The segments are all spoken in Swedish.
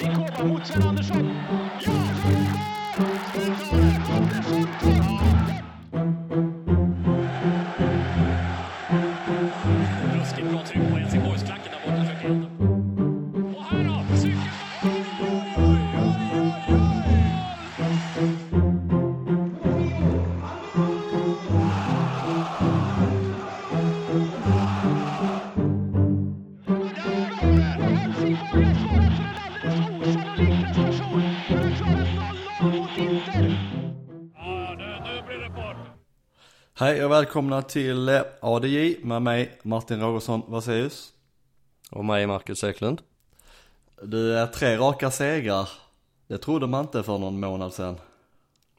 Rikoba mot Sven Andersson. Ja, Hej och välkomna till eh, ADJ med mig Martin Rogersson Vaseus. Och mig Marcus Eklund. Du är tre raka segrar. Det trodde man inte för någon månad sedan.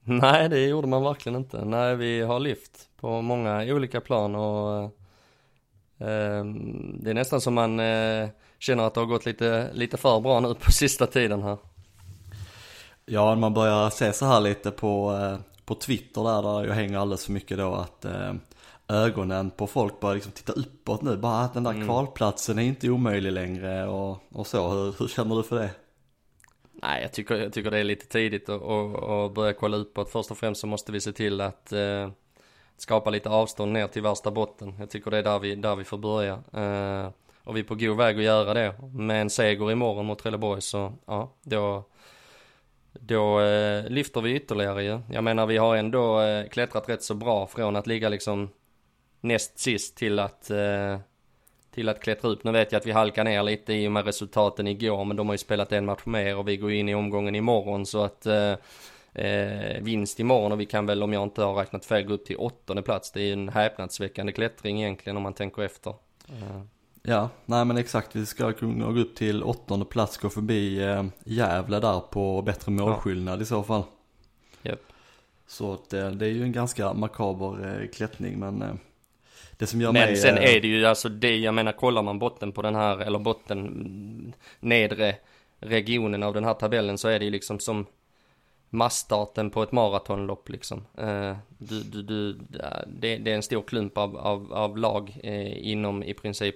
Nej, det gjorde man verkligen inte. Nej, vi har lyft på många olika plan och eh, det är nästan som man eh, känner att det har gått lite, lite för bra nu på sista tiden här. Ja, man börjar se så här lite på, eh, på Twitter där, där jag hänger alldeles för mycket då att eh, ögonen på folk börjar liksom titta uppåt nu. Bara att den där kvalplatsen är inte omöjlig längre och, och så. Hur, hur känner du för det? Nej, jag tycker, jag tycker det är lite tidigt att, att, att börja kolla uppåt. Först och främst så måste vi se till att eh, skapa lite avstånd ner till värsta botten. Jag tycker det är där vi, där vi får börja. Eh, och vi är på god väg att göra det. Med en seger imorgon mot Trelleborg så, ja, då, då eh, lyfter vi ytterligare ju. Jag menar vi har ändå eh, klättrat rätt så bra från att ligga liksom näst sist till att eh, till att klättra upp. Nu vet jag att vi halkar ner lite i och med resultaten igår, men de har ju spelat en match mer och vi går in i omgången imorgon så att eh, eh, vinst imorgon och vi kan väl om jag inte har räknat fel gå upp till åttonde plats. Det är ju en häpnadsväckande klättring egentligen om man tänker efter. Mm. Ja, nej men exakt. Vi ska kunna gå upp till åttonde plats, gå förbi eh, Gävle där på bättre målskillnad i så fall. Japp. Så att, eh, det är ju en ganska makaber eh, klättring men eh, det som gör Men mig... sen eh, är det ju alltså det, jag menar kollar man botten på den här, eller botten, mm, nedre regionen av den här tabellen så är det ju liksom som massstarten på ett maratonlopp liksom. Du, du, du, det, det är en stor klump av, av, av lag inom i princip,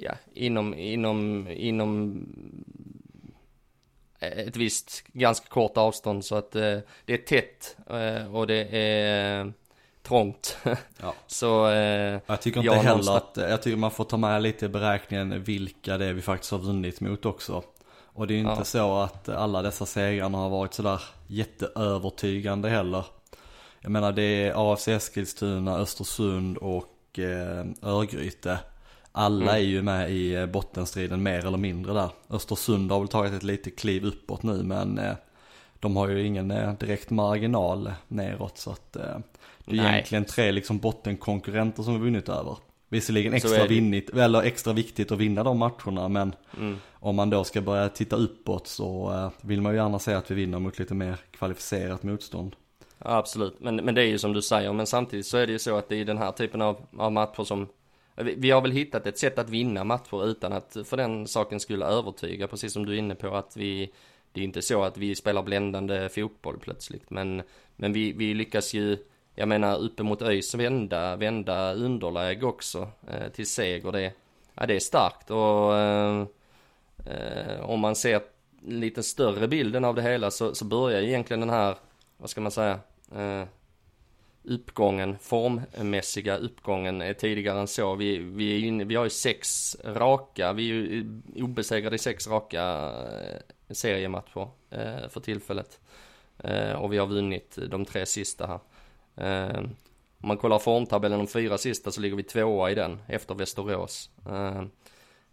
ja, inom, inom, inom ett visst ganska kort avstånd så att eh, det är tätt eh, och det är eh, trångt. Ja. så eh, Jag tycker inte Ja, heller någonstans- att, jag tycker man får ta med lite i beräkningen vilka det är vi faktiskt har vunnit mot också. Och det är ju inte Ja. så att alla dessa segrarna har varit sådär jätteövertygande heller. Jag menar det är AFC Eskilstuna, Östersund och eh, Örgryte. Alla Mm. är ju med i eh, bottenstriden mer eller mindre där. Östersund har väl tagit ett litet kliv uppåt nu men eh, de har ju ingen eh, direkt marginal neråt så att det är Nej. egentligen tre liksom bottenkonkurrenter som vi vunnit över. Visserligen extra vinnit, eller extra viktigt att vinna de matcherna men mm, om man då ska börja titta uppåt så vill man ju gärna se att vi vinner mot lite mer kvalificerat motstånd. ja, absolut. Men, men det är ju som du säger, men samtidigt så är det ju så att det är den här typen av, av matcher som vi, har väl hittat ett sätt att vinna matcher utan att för den saken skulle övertyga, precis som du är inne på att vi det är inte så att vi spelar bländande fotboll plötsligt, men, men vi, vi lyckas ju, jag menar uppe mot ÖIS vända, vända underläge också eh, till seger. Det, ja, det är starkt och eh, eh, om man ser lite större bilden av det hela så, så börjar egentligen den här, vad ska man säga, eh, uppgången, formmässiga uppgången är tidigare än så. Vi, vi, är inne, vi har ju sex raka, vi är ju eh, obesegrade i sex raka eh, seriematcher för tillfället. Och vi har vunnit de tre sista här. Om man kollar formtabellen de fyra sista så ligger vi tvåa i den efter Västerås.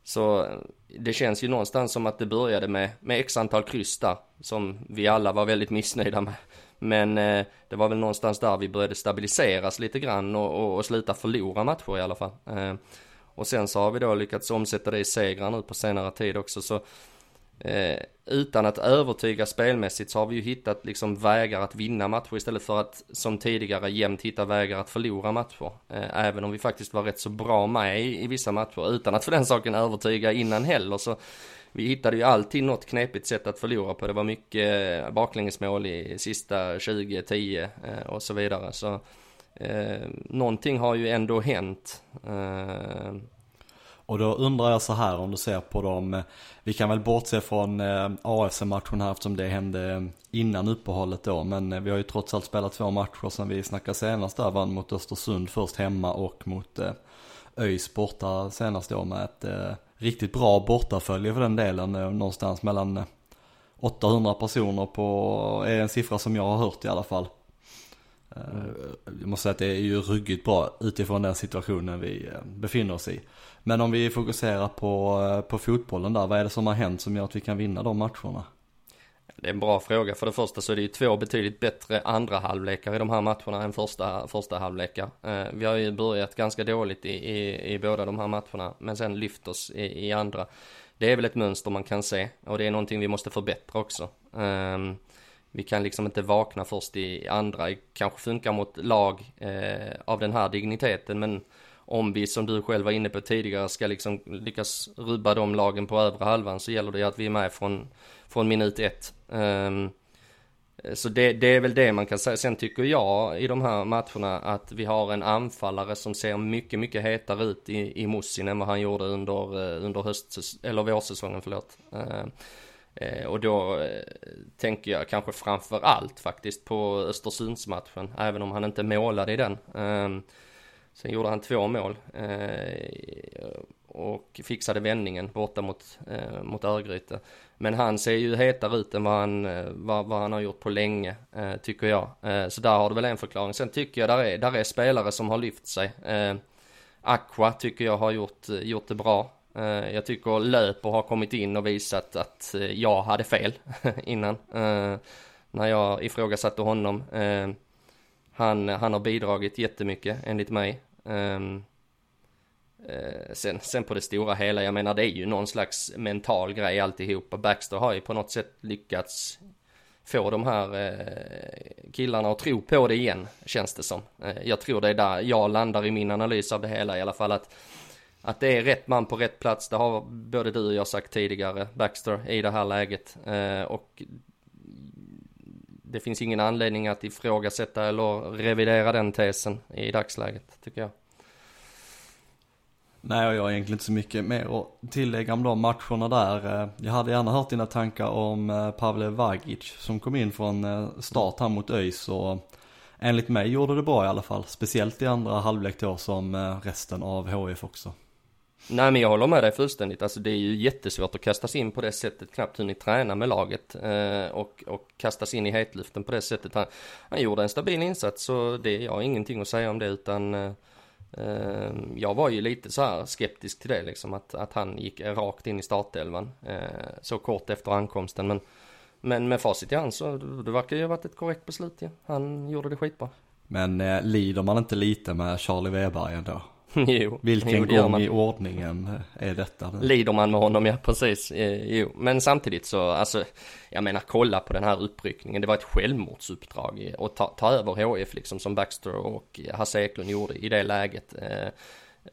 Så det känns ju någonstans som att det började med, med x antal kryss där, som vi alla var väldigt missnöjda med. Men eh, det var väl någonstans där vi började stabiliseras lite grann och, och, och sluta förlora matcher i alla fall. Eh, och sen så har vi då lyckats omsätta det i segrar nu på senare tid också så eh, utan att övertyga spelmässigt så har vi ju hittat liksom vägar att vinna matcher istället för att som tidigare jämt hitta vägar att förlora matcher. Eh, även om vi faktiskt var rätt så bra med i, i vissa matcher utan att för den saken övertyga innan heller så vi hittade ju alltid något knepigt sätt att förlora på. Det var mycket eh, baklängesmål i sista 20, 10 eh, och så vidare. Så eh, någonting har ju ändå hänt. Eh, Och då undrar jag så här om du ser på dem, eh, vi kan väl bortse från eh, AFC-matchen här eftersom det hände innan uppehållet då, men vi har ju trots allt spelat två matcher som vi snackade senast där, vann mot Östersund först hemma och mot eh, ÖIS borta senast då med ett eh, riktigt bra bortafölje för den delen, eh, någonstans mellan eh, 800 personer på, är en siffra som jag har hört i alla fall. Eh, jag måste säga att det är ju ruggigt bra utifrån den situationen vi befinner oss i. Men om vi fokuserar på, på fotbollen där, vad är det som har hänt som gör att vi kan vinna de matcherna? Det är en bra fråga. För det första så är det ju två betydligt bättre andra halvlekar i de här matcherna än första, första halvlekar. Eh, vi har ju börjat ganska dåligt i, i, i båda de här matcherna, men sen lyft oss i, i andra. Det är väl ett mönster man kan se och det är någonting vi måste förbättra också. Ehm, vi kan liksom inte vakna först i andra, det kanske funkar mot lag eh, av den här digniteten, men om vi som du själv var inne på tidigare ska liksom lyckas rubba de lagen på övre halvan så gäller det att vi är med från, från minut ett. Um, så det, det är väl det man kan säga. Sen tycker jag i de här matcherna att vi har en anfallare som ser mycket, mycket hetare ut i, i Mussin än vad han gjorde under, eh, under höst, eller vårsäsongen, förlåt. Ehm, eh, och då eh, tänker jag kanske framför allt faktiskt på Östersundsmatchen, även om han inte målade i den. Ehm, sen gjorde han två mål eh, och fixade vändningen borta mot, eh, mot Örgryte. Men han ser ju hetare ut än vad han, eh, vad, vad han har gjort på länge, eh, tycker jag. Eh, så där har du väl en förklaring. Sen tycker jag där är, där är spelare som har lyft sig. Eh, Aqua tycker jag har gjort, eh, gjort det bra. Eh, jag tycker Löper har kommit in och visat att eh, jag hade fel innan. Eh, när jag ifrågasatte honom. Eh, han, han har bidragit jättemycket enligt mig. Ehm, eh, sen, sen på det stora hela, jag menar det är ju någon slags mental grej alltihopa. Baxter har ju på något sätt lyckats få de här eh, killarna att tro på det igen, känns det som. Eh, jag tror det är där jag landar i min analys av det hela i alla fall. Att, att det är rätt man på rätt plats, det har både du och jag sagt tidigare, Baxter, i det här läget. Eh, och det finns ingen anledning att ifrågasätta eller revidera den tesen i dagsläget, tycker jag. Nej, och jag har egentligen inte så mycket mer att tillägga om de matcherna där. Eh, jag hade gärna hört dina tankar om eh, Pavle Vagic som kom in från eh, start här mot ÖIS och enligt mig gjorde det bra i alla fall. Speciellt i andra halvlek då som resten av HF också. Nej men jag håller med dig fullständigt. Alltså det är ju jättesvårt att kastas in på det sättet. Knappt hunnit träna med laget. Eh, och, och kastas in i hetluften på det sättet. Han, han gjorde en stabil insats så det, jag har ingenting att säga om det utan eh, eh, jag var ju lite så här skeptisk till det liksom. Att, att han gick rakt in i startelvan. Eh, så kort efter ankomsten. Men, men med facit i hand så det verkar ju ha varit ett korrekt beslut ja. Han gjorde det skitbra. Men eh, lider man inte lite med Charlie Weberg ändå? jo, Vilken gång man. i ordningen är detta nu? Lider man med honom, ja precis. Eh, jo, men samtidigt så, alltså, jag menar kolla på den här uppryckningen. Det var ett självmordsuppdrag i- att ta, ta över HF liksom som Baxter och Hasse Eklund gjorde i det läget. Eh,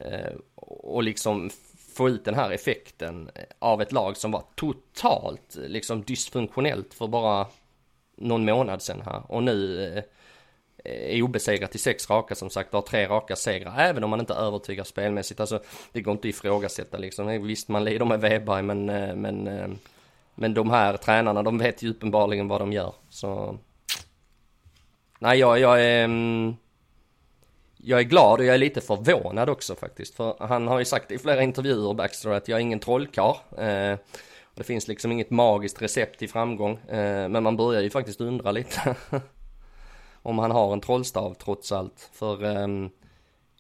eh, och liksom få ut den här effekten av ett lag som var totalt liksom dysfunktionellt för bara någon månad sedan här. Och nu eh, Eh, är obesegrat i sex raka som sagt, har tre raka segrar, även om man inte övertygar spelmässigt. Alltså, det går inte att ifrågasätta liksom. Visst, man lider med Weberg, men, eh, men, eh, men de här tränarna, de vet ju uppenbarligen vad de gör. Så, nej, jag, jag är, mm, jag är glad och jag är lite förvånad också faktiskt. För han har ju sagt i flera intervjuer, Baxter, att jag är ingen trollkarl. Eh, det finns liksom inget magiskt recept till framgång. Eh, men man börjar ju faktiskt undra lite. om han har en trollstav trots allt. För eh,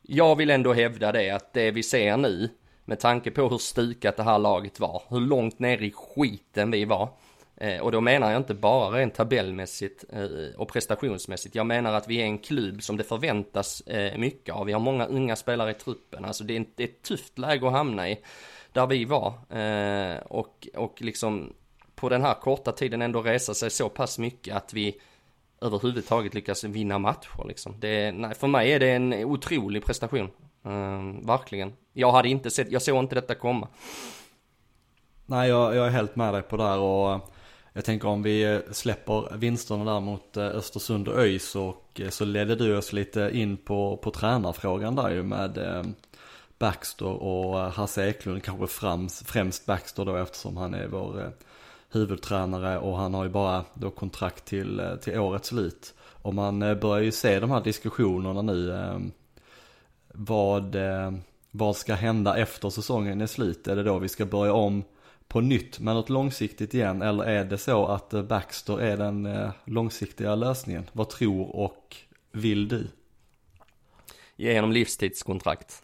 jag vill ändå hävda det att det vi ser nu, med tanke på hur stukat det här laget var, hur långt ner i skiten vi var. Eh, och då menar jag inte bara rent tabellmässigt eh, och prestationsmässigt. Jag menar att vi är en klubb som det förväntas eh, mycket av. Vi har många unga spelare i truppen. Alltså det är, det är ett tufft läge att hamna i. Där vi var. Eh, och, och liksom på den här korta tiden ändå resa sig så pass mycket att vi överhuvudtaget lyckas vinna matcher liksom. Det nej, för mig är det en otrolig prestation. Ehm, verkligen. Jag hade inte sett, jag såg inte detta komma. Nej, jag, jag är helt med dig på det här och eh, jag tänker om vi eh, släpper vinsterna där mot eh, Östersund och ÖIS och så ledde du oss lite in på, på tränarfrågan där ju med Baxter och Hasse Eklund, kanske främst, främst Baxter då eftersom han är vår huvudtränare och han har ju bara då kontrakt till, eh, till årets slut. Och man eh, börjar ju se de här diskussionerna nu. Eh, vad, vad ska hända efter säsongen är slut? Är det då vi ska börja om på nytt med något långsiktigt igen? Eller är det så att Baxter är den långsiktiga lösningen? Vad tror och vill du? Ge honom livstidskontrakt.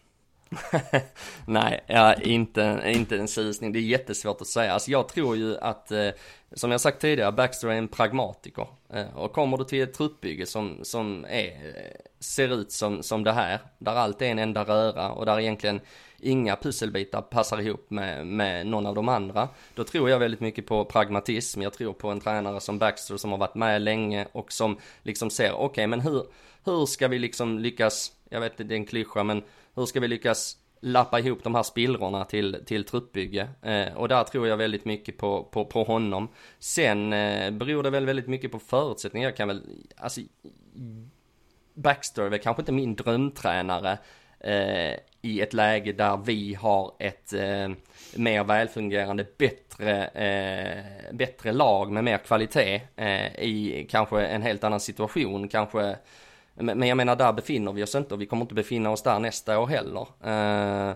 Nej, ja, inte, inte en susning. Det är jättesvårt att säga. Alltså jag tror ju att, eh, som jag sagt tidigare, Baxter är en pragmatiker. Eh, och kommer du till ett truppbygge som, som är, eh, ser ut som, som det här, där allt är en enda röra och där egentligen inga pusselbitar passar ihop med, med någon av de andra. Då tror jag väldigt mycket på pragmatism. Jag tror på en tränare som Baxter som har varit med länge och som liksom ser, okej okay, men hur, hur ska vi liksom lyckas, jag vet det är en klyscha men hur ska vi lyckas lappa ihop de här spillrorna till, till truppbygge. Eh, och där tror jag väldigt mycket på, på, på honom. Sen eh, beror det väl väldigt mycket på förutsättningar. Jag kan väl, alltså, Baxter är väl kanske inte min drömtränare eh, i ett läge där vi har ett eh, mer välfungerande, bättre, eh, bättre lag med mer kvalitet eh, i kanske en helt annan situation. Kanske men jag menar, där befinner vi oss inte och vi kommer inte befinna oss där nästa år heller. Eh,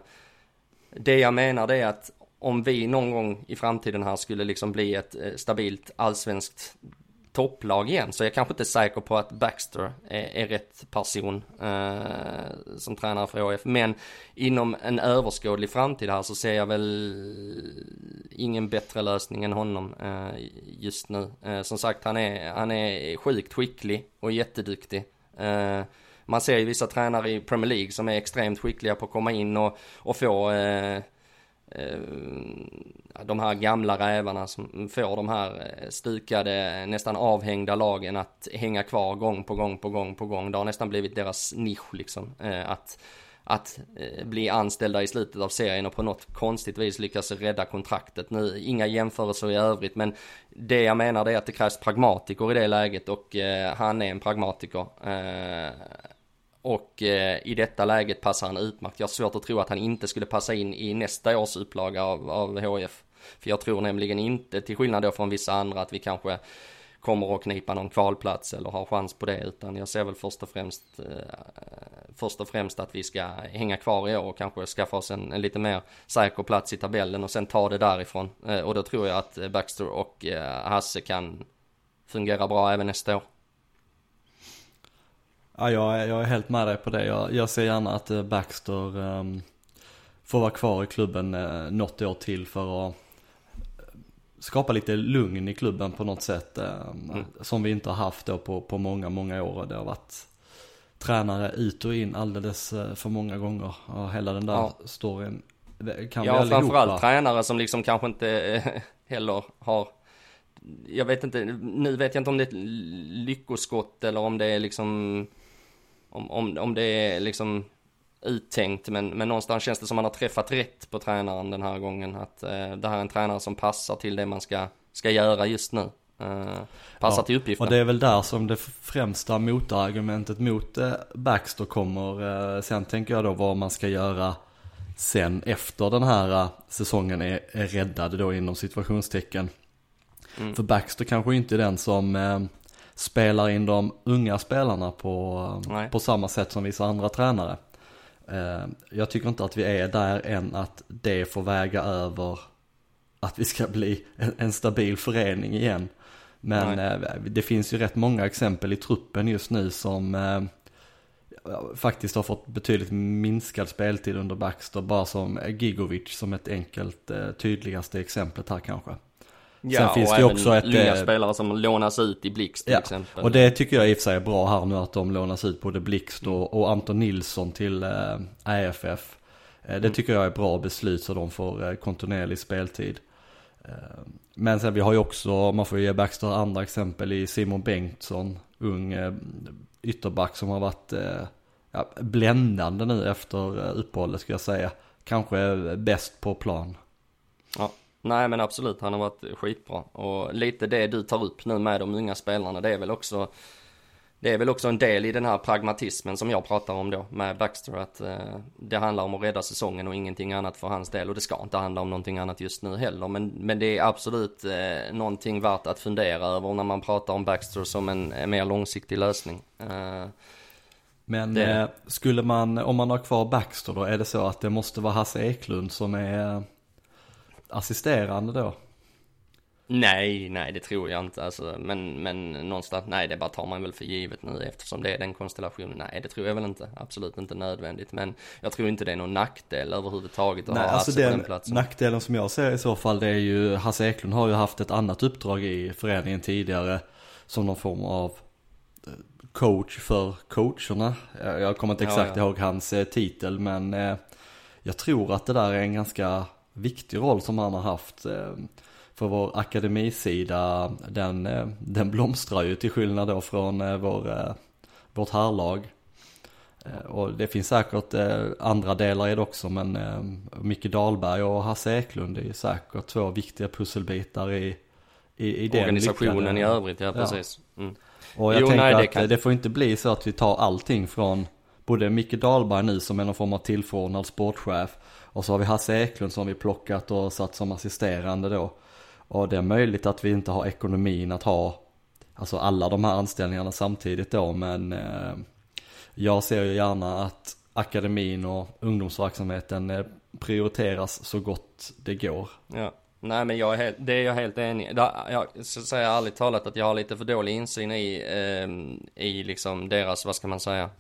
det jag menar det är att om vi någon gång i framtiden här skulle liksom bli ett eh, stabilt allsvenskt topplag igen så jag är kanske inte säker på att Baxter är, är rätt person eh, som tränare för HF. Men inom en överskådlig framtid här så ser jag väl ingen bättre lösning än honom eh, just nu. Eh, som sagt han är, han är sjukt skicklig och jätteduktig. Eh, man ser ju vissa tränare i Premier League som är extremt skickliga på att komma in och, och få eh, eh de här gamla rävarna som får de här eh, stukade, nästan avhängda lagen att hänga kvar gång på gång på gång på gång. Det har nästan blivit deras nisch liksom. Att att eh, bli anställda i slutet av serien och på något konstigt vis lyckas rädda kontraktet. Nu, inga jämförelser i övrigt, men det jag menar är att det krävs pragmatiker i det läget och eh, han är en pragmatiker. Eh, och eh, i detta läget passar han utmärkt. Jag har svårt att tro att han inte skulle passa in i nästa års upplaga av, av HF. För jag tror nämligen inte, till skillnad då från vissa andra, att vi kanske kommer att knipa någon kvalplats eller har chans på det utan jag ser väl först och främst eh, först och främst att vi ska hänga kvar i år och kanske skaffa oss en, en lite mer säker plats i tabellen och sen ta det därifrån eh, och då tror jag att eh, Baxter och eh, Hasse kan fungera bra även nästa år. Ja, jag, är, jag är helt med dig på det. Jag, jag ser gärna att eh, Baxter um, får vara kvar i klubben uh, något år till för att skapa lite lugn i klubben på något sätt. Eh, mm. Som vi inte har haft då på, på många, många år. Det har varit tränare ut och in alldeles eh, för många gånger. Och hela den där ja. storyn kan ja, vi Ja, framförallt tränare som liksom kanske inte eh, heller har jag vet inte, nu vet jag inte om det är ett lyckoskott eller om det är liksom om, om, om det är liksom uttänkt men, men någonstans känns det som man har träffat rätt på tränaren den här gången. Att eh, det här är en tränare som passar till det man ska, ska göra just nu. Eh, passar ja, till uppgiften. Och det är väl där som det främsta motargumentet mot eh, Baxter kommer. Eh, sen tänker jag då vad man ska göra sen efter den här uh, säsongen är, är räddad då inom situationstecken. Mm. För Baxter kanske inte är den som eh, spelar in de unga spelarna på, på samma sätt som vissa andra tränare. Eh, jag tycker inte att vi är där än att det får väga över att vi ska bli en, stabil förening igen. Men Nej. Eh, det finns ju rätt många exempel i truppen just nu som eh, faktiskt har fått betydligt minskad speltid under Baxter. Bara som Gigovic som ett enkelt tydligaste exemplet här kanske. Ja, Sen finns och det också ett... nya spelare som lånas ut i Blixt till ja, exempel. Och det tycker jag i och för sig är bra här nu att de lånas ut både Blixt och, och Anton Nilsson till äh, AFF. Det mm. tycker jag är bra beslut så de får kontinuerlig speltid. Men sen vi har ju också, man får ju ge Baxter andra exempel i Simon Bengtsson, ung ytterback som har varit ja, bländande nu efter uppehållet skulle jag säga. Kanske bäst på plan. Ja. Nej men absolut, han har varit skitbra. Och lite det du tar upp nu med de unga spelarna, det är väl också det är väl också en del i den här pragmatismen som jag pratar om då med Baxter att eh, det handlar om att rädda säsongen och ingenting annat för hans del och det ska inte handla om någonting annat just nu heller men, men det är absolut eh, någonting värt att fundera över när man pratar om Baxter som en, en mer långsiktig lösning. Eh, Men Det- eh, skulle man, om man har kvar Baxter då, är det så att det måste vara Hasse Eklund som är assisterande då? Nej, nej det tror jag inte alltså, men, men någonstans, nej det bara tar man väl för givet nu eftersom det är den konstellationen. Nej det tror jag väl inte, absolut inte nödvändigt. Men jag tror inte det är någon nackdel överhuvudtaget att Nej, ha alltså Hasse på den den platsen. nackdelen som jag ser i så fall det är ju, Hasse Eklund har ju haft ett annat uppdrag i föreningen tidigare som någon form av eh, coach för coacherna. Jag jag kommer inte Ja, exakt ja. ihåg hans eh, titel men eh, jag tror att det där är en ganska viktig roll som han har haft. Eh, för vår akademisida, den, eh, den blomstrar ju till skillnad då från eh, vår, vårt herrlag. Eh, Och det finns säkert andra delar i det också men Micke Dahlberg och Hasse Eklund är ju säkert två viktiga pusselbitar i, i, i den Organisationen i övrigt, ja precis. Mm. Och jag Jo, tänker nej, det att kan- det, det får inte bli så att vi tar allting från både Micke Dahlberg nu som är någon form av tillförordnad sportchef och så har vi Hasse Eklund som vi plockat och satt som assisterande då. Och det är möjligt att vi inte har ekonomin att ha alltså alla de här anställningarna samtidigt då men eh, jag ser ju gärna att akademin och ungdomsverksamheten eh, prioriteras så gott det går. Ja. Nej men jag är helt, det är jag helt enig i. Jag ska säga ärligt talat att jag har lite för dålig insyn i, eh, i liksom deras, vad ska man säga,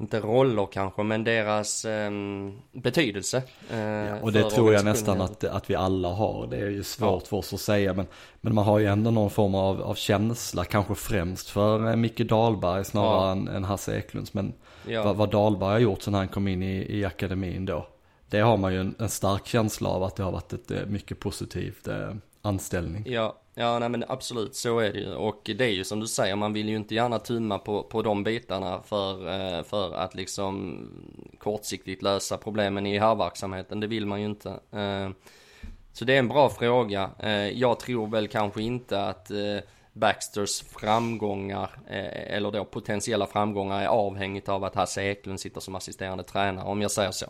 inte roller kanske, men deras ehm, betydelse. eh, Och det tror jag nästan att, att vi alla har. Det är ju svårt för oss att säga men, men man har ju ändå någon form av, av känsla, kanske främst för eh, Micke Dahlberg snarare Ja. än, än Hasse Eklunds. Men Ja. vad, vad Dahlberg har gjort sen han kom in i, i akademin då. Det har man ju en, en stark känsla av att det har varit ett eh, mycket positivt eh, anställning. Ja, ja nej men absolut så är det ju. Och det är ju som du säger, man vill ju inte gärna tumma på, på de bitarna för, eh, för att liksom kortsiktigt lösa problemen i herrverksamheten. Det vill man ju inte. Eh, så det är en bra fråga. Eh, jag tror väl kanske inte att Baxters framgångar, eller då potentiella framgångar är avhängigt av att Hasse Eklund sitter som assisterande tränare, om jag säger så.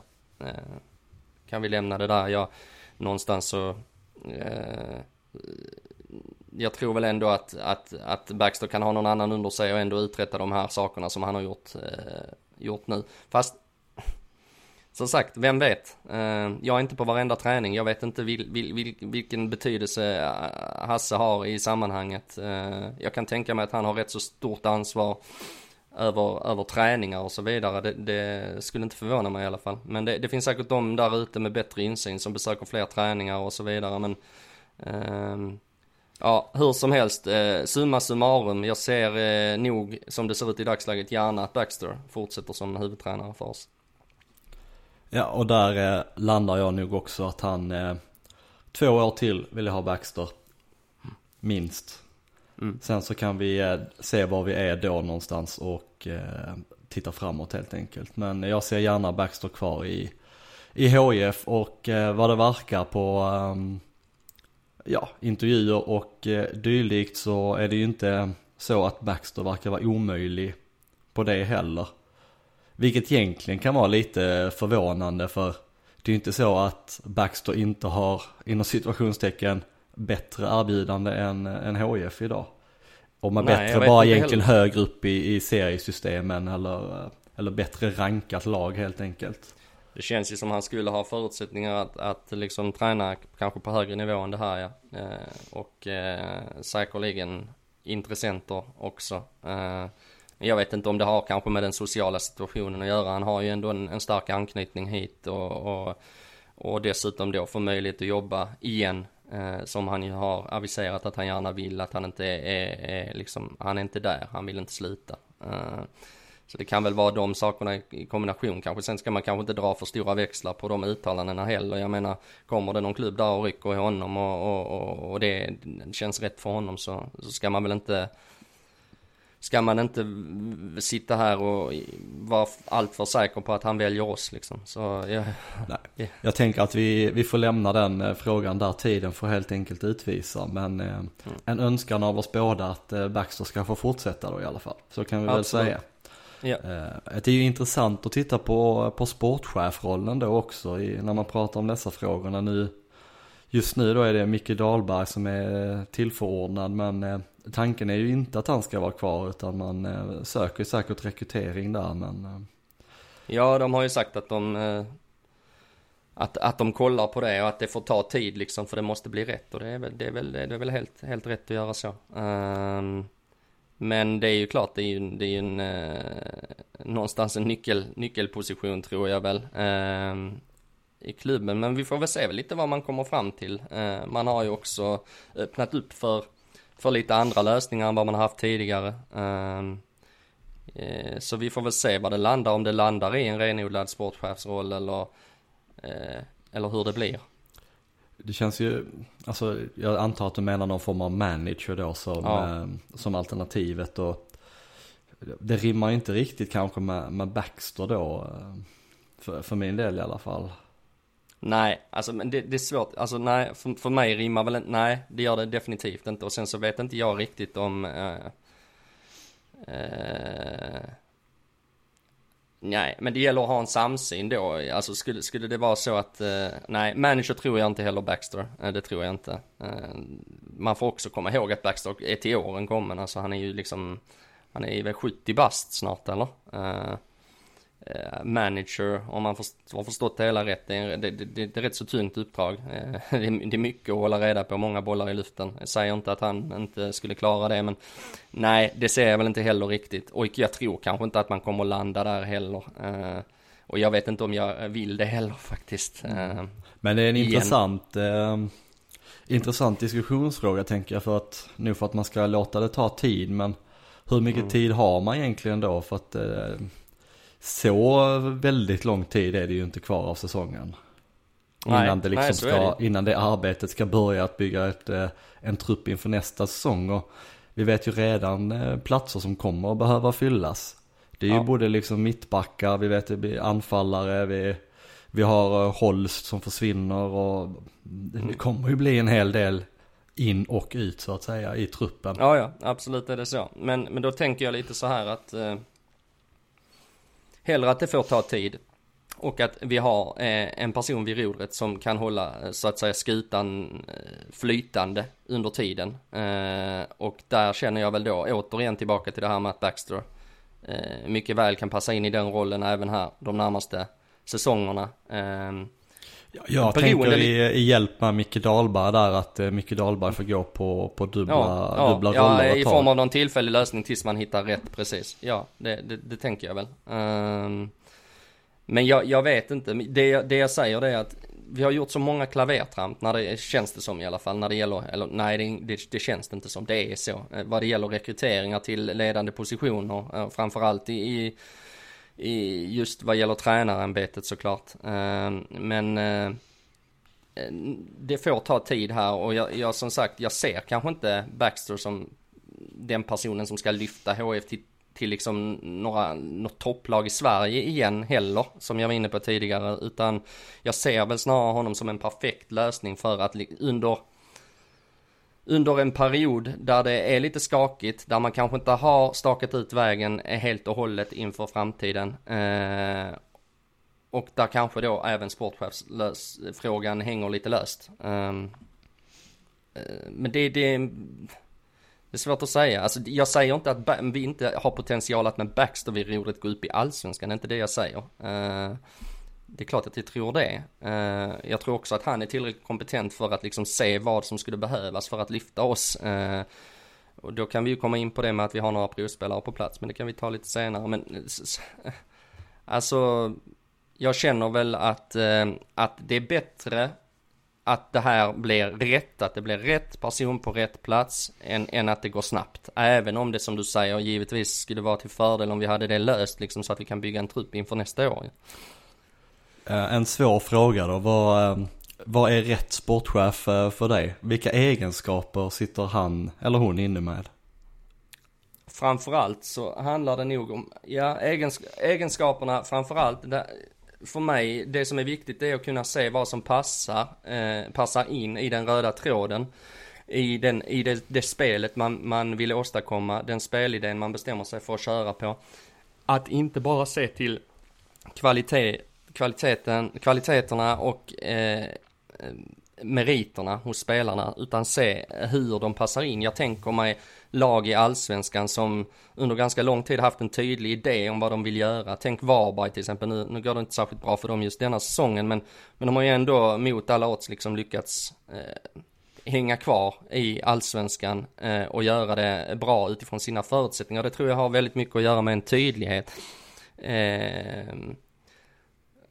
Kan vi lämna det där? Jag, någonstans så Eh, jag tror väl ändå att, att, att Baxter kan ha någon annan under sig och ändå uträtta de här sakerna som han har gjort, eh, gjort nu. Fast, som sagt, vem vet? Eh, jag är inte på varenda träning, jag vet inte vil, vil, vil, vilken betydelse eh, Hasse har i sammanhanget. Eh, jag kan tänka mig att han har rätt så stort ansvar över, över träningar och så vidare. Det, det skulle inte förvåna mig i alla fall. Men det, det finns säkert de där ute med bättre insyn som besöker fler träningar och så vidare. Men eh, ja, hur som helst, eh, summa summarum. Jag ser eh, nog som det ser ut i dagsläget gärna att Baxter fortsätter som huvudtränare för oss. Ja, och där eh, landar jag nog också att han, eh, två år till vill jag ha Baxter. Minst. Mm. Sen så kan vi eh, se var vi är då någonstans och eh, titta framåt helt enkelt. Men jag ser gärna Baxter kvar i, i HIF och eh, vad det verkar på ehm, ja, intervjuer och dylikt så är det ju inte så att Baxter verkar vara omöjlig på det heller. Vilket egentligen kan vara lite förvånande för det är ju inte så att Baxter inte har inom situationstecken bättre erbjudande än, än HIF idag. Och med Nej, bättre bara egentligen heller. högre upp i, i seriesystemen eller, eller bättre rankat lag helt enkelt. Det känns ju som han skulle ha förutsättningar att, att liksom träna kanske på högre nivå än det här ja. Eh, och eh, säkerligen intressenter också. Eh, jag vet inte om det har kanske med den sociala situationen att göra. Han har ju ändå en, en stark anknytning hit och, och, och dessutom då få möjlighet att jobba igen. Eh, som han ju har aviserat att han gärna vill, att han inte är, är, är liksom, han är inte där, han vill inte sluta. Eh, så det kan väl vara de sakerna i- kombination kanske. Sen ska man kanske inte dra för stora växlar på de uttalandena heller. Jag menar, kommer det någon klubb där och rycker i honom och, och, och, och det känns rätt för honom så, så ska man väl inte ska man inte sitta här och vara alltför säker på att han väljer oss liksom. Så ja, Nej. Ja. Jag tänker att vi, vi får lämna den eh, frågan där tiden får helt enkelt utvisa. Men eh, en önskan av oss båda att eh, Baxter ska få fortsätta då i alla fall. Så kan vi väl Absolut. säga. ja. Eh, det är ju intressant att titta på, på sportchefrollen då också i, när man pratar om dessa frågorna nu. Just nu då är det Micke Dahlberg som är tillförordnad men tanken är ju inte att han ska vara kvar utan man eh, söker säkert rekrytering där men eh, Ja, de har ju sagt att de eh, att, att de kollar på det och att det får ta tid liksom för det måste bli rätt och det är väl, det är väl, det är väl helt, helt rätt att göra så. Um, men det är ju klart, det är ju, det är ju en, eh, någonstans en nyckel, nyckelposition tror jag väl. um, i klubben, men vi får väl se lite vad man kommer fram till. Uh, man har ju också öppnat upp för, för lite andra lösningar än vad man haft tidigare. Ehm, Eh, Så vi får väl se vad det landar, om det landar i en renodlad sportchefsroll eller, eh, eller hur det blir. Det känns ju, alltså jag antar att du menar någon form av manager då som, Ja. eh, som alternativet och det rimmar ju inte riktigt kanske med, med Baxter då, för, för min del i alla fall. Nej, alltså men det, det är svårt, alltså nej, för, för mig rimmar väl inte, nej det gör det definitivt inte och sen så vet inte jag riktigt om eh, eh, Nej, men det gäller att ha en samsyn då. Alltså skulle, skulle det vara så att, eh, nej, manager tror jag inte heller Baxter. Eh, det tror jag inte. Eh, man får också komma ihåg att Baxter är till åren kommen. Alltså han är ju liksom, han är väl 70 bast snart eller? Eh, Eh, manager, om man har förstått det hela rätt, det är, det, det, det är rätt så tungt uppdrag. Eh, det, är, det är mycket att hålla reda på, många bollar i luften. Jag säger inte att han inte skulle klara det, men nej, det ser jag väl inte heller riktigt. Och jag tror kanske inte att man kommer att landa där heller. Eh, och jag vet inte om jag vill det heller faktiskt. Men det är en Igen. intressant, eh, intressant diskussionsfråga tänker jag för att, nu för att man ska låta det ta tid men hur mycket Mm. tid har man egentligen då för att eh, så väldigt lång tid är det ju inte kvar av säsongen. Nej, innan det liksom nej, ska, innan det arbetet ska börja att bygga ett, eh, en trupp inför nästa säsong och vi vet ju redan eh, platser som kommer att behöva fyllas. Det är ju Ja. både liksom mittbackar, vi vet det blir anfallare, vi, vi har eh, Holst som försvinner och Mm. det kommer ju bli en hel del in och ut så att säga i truppen. Ja, ja, absolut är det så. Men, men då tänker jag lite så här att hellre att det får ta tid och att vi har eh, en person vid rodret som kan hålla eh, så att säga skutan eh, flytande under tiden. Eh, och där känner jag väl då återigen tillbaka till det här med att Baxter eh, mycket väl kan passa in i den rollen även här de närmaste säsongerna. Eh, Ja, Jag Beroende tänker i, i hjälp med Micke Dahlberg där att eh, Micke Dahlberg får gå på, på dubbla, Ja, ja, dubbla ja roller i ett tag. form av någon tillfällig lösning tills man hittar rätt precis. Ja, det, det, det tänker jag väl. Ehm, men jag, jag vet inte, det, jag- det jag säger det är att vi har gjort så många klavertramp när det känns det som i alla fall när det gäller, eller nej det, det, det känns det inte som, det är så. Eh, vad det gäller rekryteringar till ledande positioner, eh, framförallt i, i, i just vad gäller tränarämbetet såklart. Ehm, men eh, det får ta tid här och jag, jag som sagt, jag ser kanske inte Baxter som den personen som ska lyfta HF till, till liksom några, något topplag i Sverige igen heller, som jag var inne på tidigare, utan jag ser väl snarare honom som en perfekt lösning för att under under en period där det är lite skakigt, där man kanske inte har stakat ut vägen helt och hållet inför framtiden. Eh, och där kanske då även sportchefsfrågan hänger lite löst. Ehm, eh, men det, det, det är svårt att säga. Alltså, jag säger inte att vi inte har potential att med Baxter vid rodret gå upp i allsvenskan, det är inte det jag säger. Eh, det är klart att jag tror det. Eh, jag tror också att han är tillräckligt kompetent för att liksom se vad som skulle behövas för att lyfta oss. Eh, och då kan vi ju komma in på det med att vi har några provspelare på plats, men det kan vi ta lite senare. Men eh, alltså, jag känner väl att, att det är bättre att det här blir rätt, att det blir rätt person på rätt plats än, än att det går snabbt. Även om det som du säger givetvis skulle vara till fördel om vi hade det löst liksom så att vi kan bygga en trupp inför nästa år. Eh, en svår fråga då, vad, eh, vad är rätt sportchef eh, för dig? Vilka egenskaper sitter han eller hon inne med? framförallt så handlar det nog om, ja, egens, egenskaperna framförallt. Det, för mig, det som är viktigt är att kunna se vad som passar, eh, passar in i den röda tråden. I, den, i det, det spelet man, man vill åstadkomma, den spelidén man bestämmer sig för att köra på. Att inte bara se till kvalitet, kvaliteten, kvaliteterna och eh, meriterna hos spelarna utan se hur de passar in. Jag tänker mig lag i allsvenskan som under ganska lång tid haft en tydlig idé om vad de vill göra. Tänk Varberg till exempel, nu, nu går det inte särskilt bra för dem just denna säsongen men, men de har ju ändå mot alla odds liksom lyckats eh, hänga kvar i allsvenskan eh, och göra det bra utifrån sina förutsättningar. Det tror jag har väldigt mycket att göra med en tydlighet. Eh,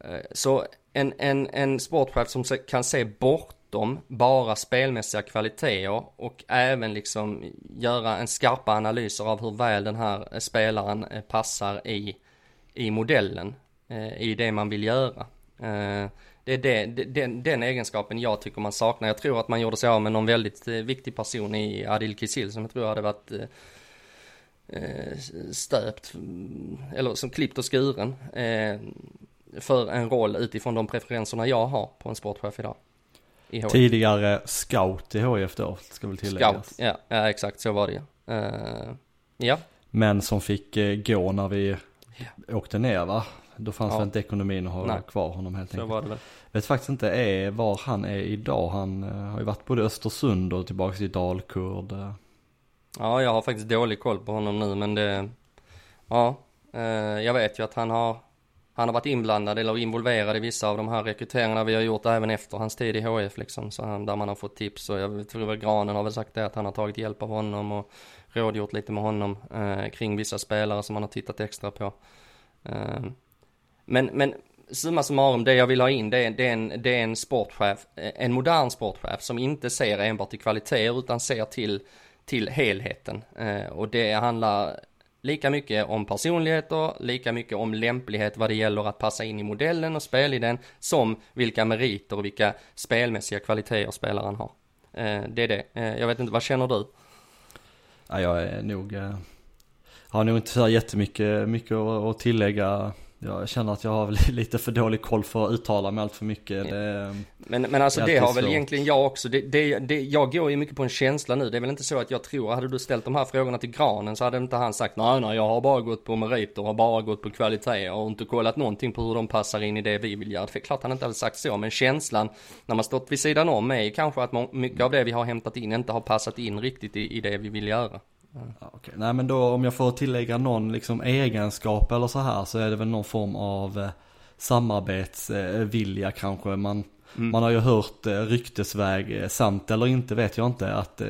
Eh, så en, en, en sportchef som kan se bortom bara spelmässiga kvaliteter och även liksom göra en skarpa analyser av hur väl den här eh, spelaren eh, passar i, i modellen, i det man vill göra. Det är det, den, den egenskapen jag tycker man saknar. Jag tror att man gjorde sig av med någon väldigt viktig person i Adil Kisil som jag tror hade varit stöpt, mm, eller som klippt och skuren för en roll utifrån de preferenserna jag har på en sportchef idag. Tidigare scout i HIF då, ska väl tilläggas. Scout, ja, ja exakt så var det ju. Uh, ja. Men som fick uh, gå när vi ja. åkte ner va? Då fanns ja. väl inte ekonomin att ha Nej. kvar honom helt enkelt. Så var det väl. Vet faktiskt inte är, var han är idag. Han har ju varit både Östersund och tillbaka i Dalkurd. Ja, jag har faktiskt dålig koll på honom nu men det, ja, jag vet ju att han har han har varit inblandad eller involverad i vissa av de här rekryteringarna vi har gjort även efter hans tid i HF liksom. Så han, där man har fått tips och jag tror väl Granen har väl sagt det att han har tagit hjälp av honom och rådgjort lite med honom eh, kring vissa spelare som han har tittat extra på. Eh, men, men summa summarum, det jag vill ha in det är, det är, en, det är en sportchef, eh, en modern sportchef som inte ser enbart till kvaliteter utan ser till, till helheten. Eh, och det handlar Lika mycket om personligheter, lika mycket om lämplighet vad det gäller att passa in i modellen och spelidén, som vilka meriter och vilka spelmässiga kvaliteter spelaren har. Eh, det är det. Eh, jag vet inte, vad känner du? Ja, jag är nog, eh, har nog inte så jättemycket mycket att tillägga jag känner att jag har lite för dålig koll för att uttala mig allt för mycket. Det, men, men alltså det, har väl egentligen jag också. Det, det, det, jag går ju mycket på en känsla nu. Det är väl inte så att jag tror, hade du ställt de här frågorna till Granen så hade inte han sagt nej, nej, jag har bara gått på meriter, har bara gått på kvalitet och inte kollat någonting på hur de passar in i det vi vill göra. Det är klart han inte hade sagt så, men känslan när man stått vid sidan om är kanske att mycket av det vi har hämtat in inte har passat in riktigt i, i det vi vill göra. Ja, okay. Nej men då om jag får tillägga någon liksom egenskap eller så här så är det väl någon form av eh, samarbetsvilja eh, kanske. Man, mm. man har ju hört eh, ryktesväg, eh, sant eller inte vet jag inte, att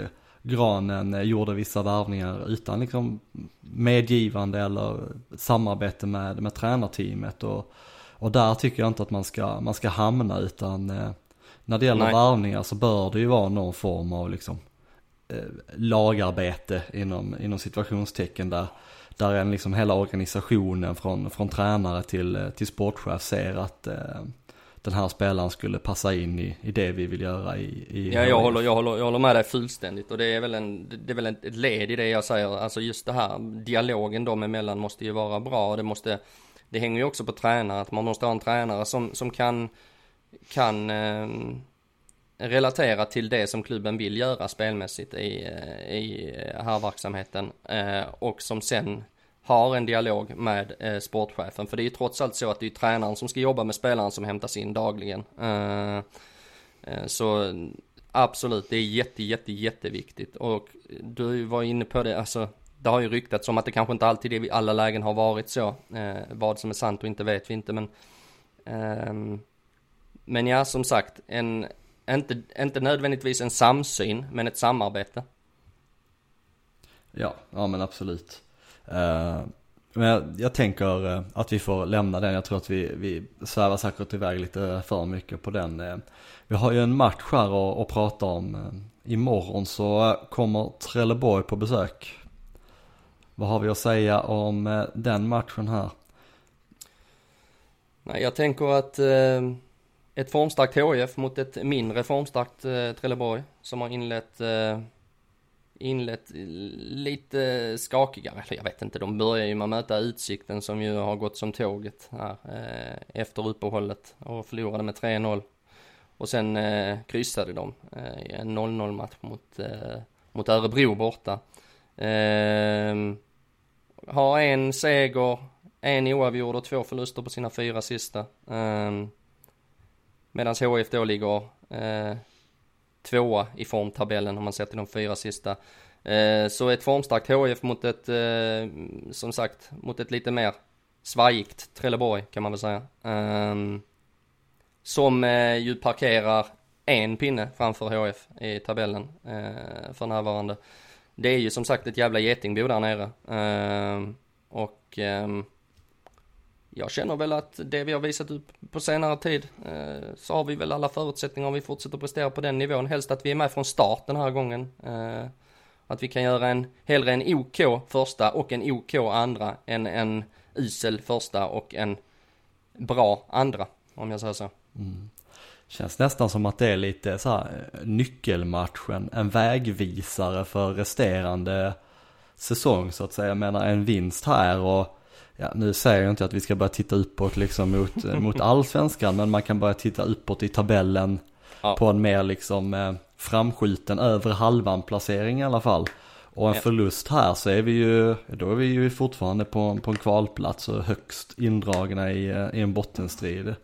Granen gjorde vissa värvningar utan liksom medgivande eller samarbete med, med tränarteamet. Och, och där tycker jag inte att man ska, man ska hamna utan när det gäller Nej. värvningar så bör det ju vara någon form av liksom lagarbete inom, inom situationstecken där, där en liksom hela organisationen från, från tränare till, eh, till sportchef ser att eh, den här spelaren skulle passa in i, i det vi vill göra i, i Ja, jag håller, jag, håller, jag håller med dig fullständigt och det är väl, en, det är väl ett led i det jag säger, alltså just det här dialogen dem emellan måste ju vara bra och det måste, det hänger ju också på tränare, att man måste ha en tränare som, som kan, kan eh, relatera till det som klubben vill göra spelmässigt i, eh, i eh, här verksamheten eh, och som sen har en dialog med sportchefen. För det är ju trots allt så att det är tränaren som ska jobba med spelaren som hämtas in dagligen. Så absolut, det är jätte, jätte, jätteviktigt. Och du var inne på det, alltså det har ju ryktats om att det kanske inte alltid i alla lägen har varit så. vad som är sant och inte vet vi inte men ehm, men ja, som sagt, en, inte, inte nödvändigtvis en samsyn, men ett samarbete. Ja, ja men absolut. Uh, men jag, jag tänker uh, att vi får lämna den. Jag tror att vi, vi svävar säkert iväg lite för mycket på den. Uh, vi har ju en match här att, att prata om. Imorgon så kommer Trelleborg på besök. Vad har vi att säga om den matchen här? Nej, jag tänker att ett formstarkt HIF mot ett mindre formstarkt eh, Trelleborg som har inlett, eh, inlett lite skakigare. Eller jag vet inte, de börjar ju med att möta Utsikten som ju har gått som tåget här eh, efter uppehållet och förlorade med 3-0. Och sen eh, kryssade de eh, i en 0-0 match mot, eh, mot Örebro borta. Eh, har en seger, en oavgjord och två förluster på sina fyra sista. Eh, Medan HIF då ligger eh, tvåa i formtabellen om man ser till de fyra sista. Eh, så ett formstarkt HIF mot ett, eh, som sagt, mot ett lite mer svajigt Trelleborg kan man väl säga. Ehm, som eh, ju parkerar en pinne framför HF i tabellen eh, för närvarande. Det är ju som sagt ett jävla getingbo där nere. Eh, och eh, jag känner väl att det vi har visat upp på senare tid eh, så har vi väl alla förutsättningar om vi fortsätter prestera på den nivån. Helst att vi är med från start den här gången. Eh, att vi kan göra en, hellre en OK första och en OK andra än en usel första och en bra andra. Om jag säger så. Mm. Känns nästan som att det är lite så här eh, nyckelmatchen, en vägvisare för resterande säsong så att säga. Jag menar en vinst här och ja, nu säger jag inte att vi ska börja titta uppåt liksom mot, eh, mot allsvenskan men man kan börja titta uppåt i tabellen ja. på en mer liksom eh, framskjuten över halvan placering i alla fall. Och en ja. förlust här så är vi ju, då är vi ju fortfarande på, på en kvalplats och högst indragna i, i en bottenstrid.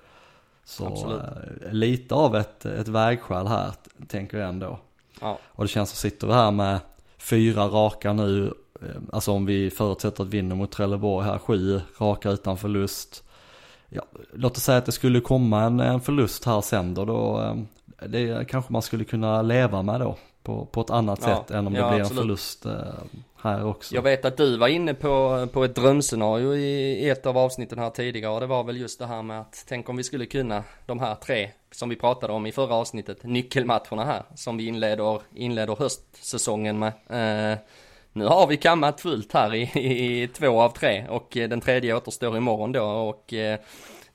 Så Absolut. Eh, lite av ett, ett vägskäl här, tänker jag ändå. Ja. Och det känns som sitter vi här med fyra raka nu, eh, alltså om vi förutsätter att vinner mot Trelleborg här, sju raka utan förlust. Ja, låt oss säga att det skulle komma en, en förlust här sen då, då eh, det kanske man skulle kunna leva med då på, på ett annat ja, sätt än om det ja, blir absolut. en förlust här också. Jag vet att du var inne på, på ett drömscenario i ett av avsnitten här tidigare och det var väl just det här med att tänk om vi skulle kunna de här tre som vi pratade om i förra avsnittet, nyckelmatcherna här som vi inleder, inleder höstsäsongen med. Eh, nu har vi kammat fullt här i, i, i, två av tre och den tredje återstår imorgon då och eh,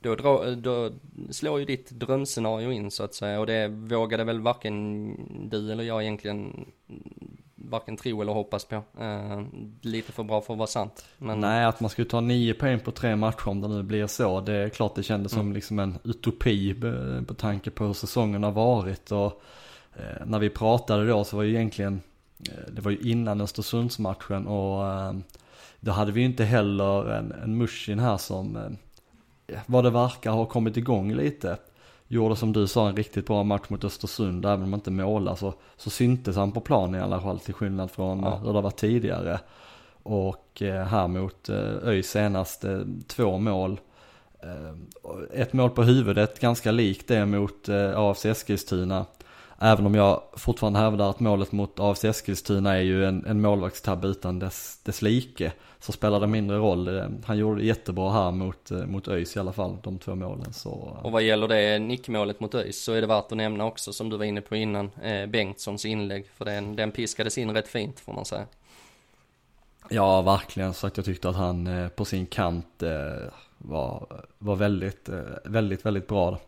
då, dra, då slår ju ditt drömscenario in så att säga och det vågade väl varken du eller jag egentligen varken tro eller hoppas på. Uh, lite för bra för att vara sant. Men... Nej, att man skulle ta nio poäng på tre matcher om det nu blir så. Det är klart det kändes mm. som liksom en utopi på tanke på hur säsongen har varit. Och uh, när vi pratade då så var ju egentligen, det var ju innan Östersundsmatchen och då hade vi ju inte heller en, en Mushin här som, vad det verkar, har kommit igång lite gjorde som du sa en riktigt bra match mot Östersund, även om man inte målar så, så syntes han på planen i alla fall till skillnad från ja. hur det var tidigare. Och eh, här mot eh, ÖIS senaste två mål. Eh, ett mål på huvudet, ganska likt det mot eh, AFC Eskilstuna. Även om jag fortfarande hävdar att målet mot AFC Eskilstuna är ju en, en målvaktstabbe utan dess, dess like. Så spelar det mindre roll. Han gjorde det jättebra här mot, mot ÖIS i alla fall, de två målen. Så... Och vad gäller det nickmålet mot ÖIS så är det värt att nämna också som du var inne på innan, eh, Bengtssons inlägg. För den, den piskades in rätt fint får man säga. Ja, verkligen. Så att jag tyckte att han eh, på sin kant eh, var, var väldigt, eh, väldigt, väldigt bra.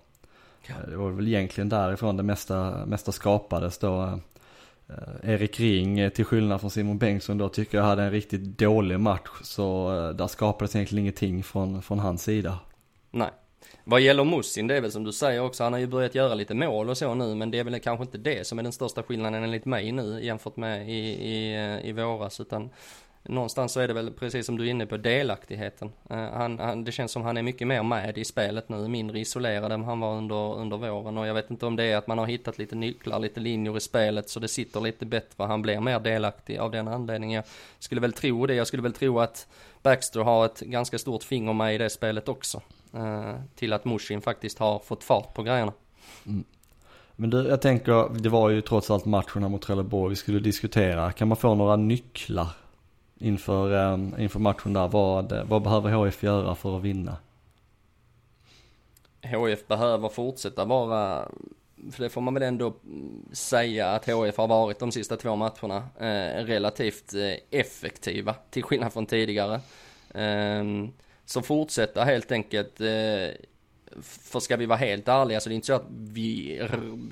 Eh, det var väl egentligen därifrån det mesta, mesta skapades då. Eh, Erik Ring, eh, till skillnad från Simon Bengtsson då, tycker jag hade en riktigt dålig match. Så där skapades egentligen ingenting från, från hans sida. Nej. Vad gäller Musin, det är väl som du säger också, han har ju börjat göra lite mål och så nu, men det är väl kanske inte det som är den största skillnaden enligt mig nu jämfört med i, i, i våras, utan någonstans så är det väl precis som du är inne på delaktigheten. Eh, han, han, det känns som han är mycket mer med i spelet nu, mindre isolerad än han var under, under våren och jag vet inte om det är att man har hittat lite nycklar, lite linjer i spelet så det sitter lite bättre, han blir mer delaktig av den anledningen. Jag skulle väl tro det, jag skulle väl tro att Baxter har ett ganska stort finger med i det spelet också. Eh, till att Mushin faktiskt har fått fart på grejerna. Mm. Men du, jag tänker, det var ju trots allt matcherna mot Trelleborg vi skulle diskutera. Kan man få några nycklar inför, eh, inför matchen där. Vad, eh, vad behöver HF göra för att vinna? HF behöver fortsätta vara, för det får man väl ändå säga att HF har varit de sista två matcherna eh, relativt eh, effektiva till skillnad från tidigare. Eh, så fortsätta helt enkelt eh, för ska vi vara helt ärliga så det är inte så att vi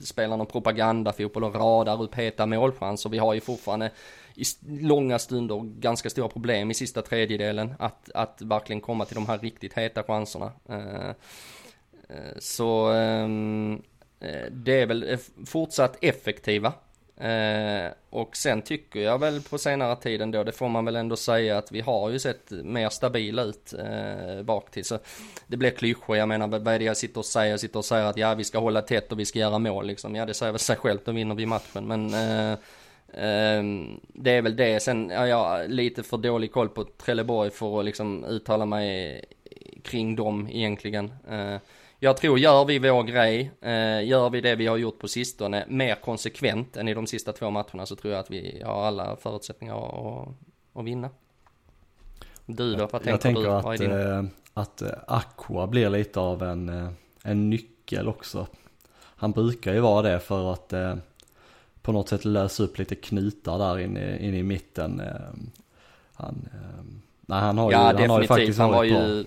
spelar någon propagandafotboll och radar upp heta målchanser. Vi har ju fortfarande i långa stunder ganska stora problem i sista tredjedelen att, att verkligen komma till de här riktigt heta chanserna. Eh, eh, så ehm, eh, det är väl fortsatt effektiva och sen tycker jag väl på senare tiden då. det får man väl ändå säga att vi har ju sett mer stabila ut bak till. Så det blir klyschor, jag menar vad är det jag sitter och säger? Jag sitter och säger att ja vi ska hålla tätt och vi ska göra mål liksom. Ja det säger väl sig självt, då vinner vi matchen. Men eh, eh, det är väl det. Sen har jag lite för dålig koll på Trelleborg för att liksom uttala mig kring dem egentligen. Eh, jag tror gör vi vår grej, eh, gör vi det vi har gjort på sistone mer konsekvent än i de sista två matcherna så tror jag att vi har alla förutsättningar att, att vinna. Du då, vad tänker, jag tänker du? att, din... eh, att eh, Aqua blir lite av en, eh, en nyckel också. Han brukar ju vara det för att på något sätt lösa upp lite knutar där inne, inne i mitten. Eh, han, nej, han har ja, ju, han har ju faktiskt han var ju.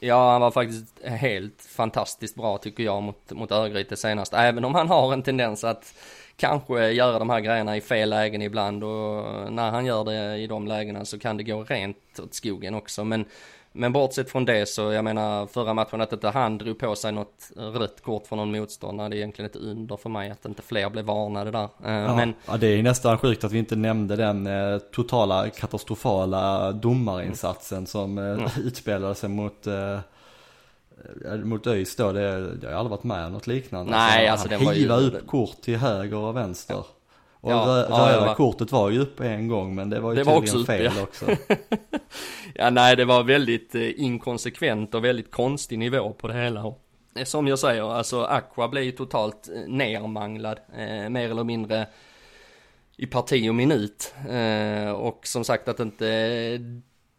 Ja, han var faktiskt helt fantastiskt bra tycker jag mot, mot Örgryte senast. Även om han har en tendens att kanske göra de här grejerna i fel lägen ibland och när han gör det i de lägena så kan det gå rent åt skogen också. Men men bortsett från det så, jag menar förra matchen att inte han drog på sig något rött kort för någon motståndare, det är egentligen ett under för mig att inte fler blev varnade där. Eh, ja, men... ja, det är nästan sjukt att vi inte nämnde den eh, totala katastrofala domarinsatsen mm. som eh, mm. utspelade sig mot eh, mot ÖIS då, det, det har jag aldrig varit med om något liknande. Nej, alltså, alltså han hivade ju... upp kort till höger och vänster. Och ja, rö ja, röda var... kortet var ju uppe en gång men det var ju det var också fel uppe, ja. också. ja nej det var väldigt eh, inkonsekvent och väldigt konstig nivå på det hela. Eh, som jag säger, alltså Aqua blev ju totalt eh, nermanglad, eh, mer eller mindre i parti och minut. Eh, och som sagt att inte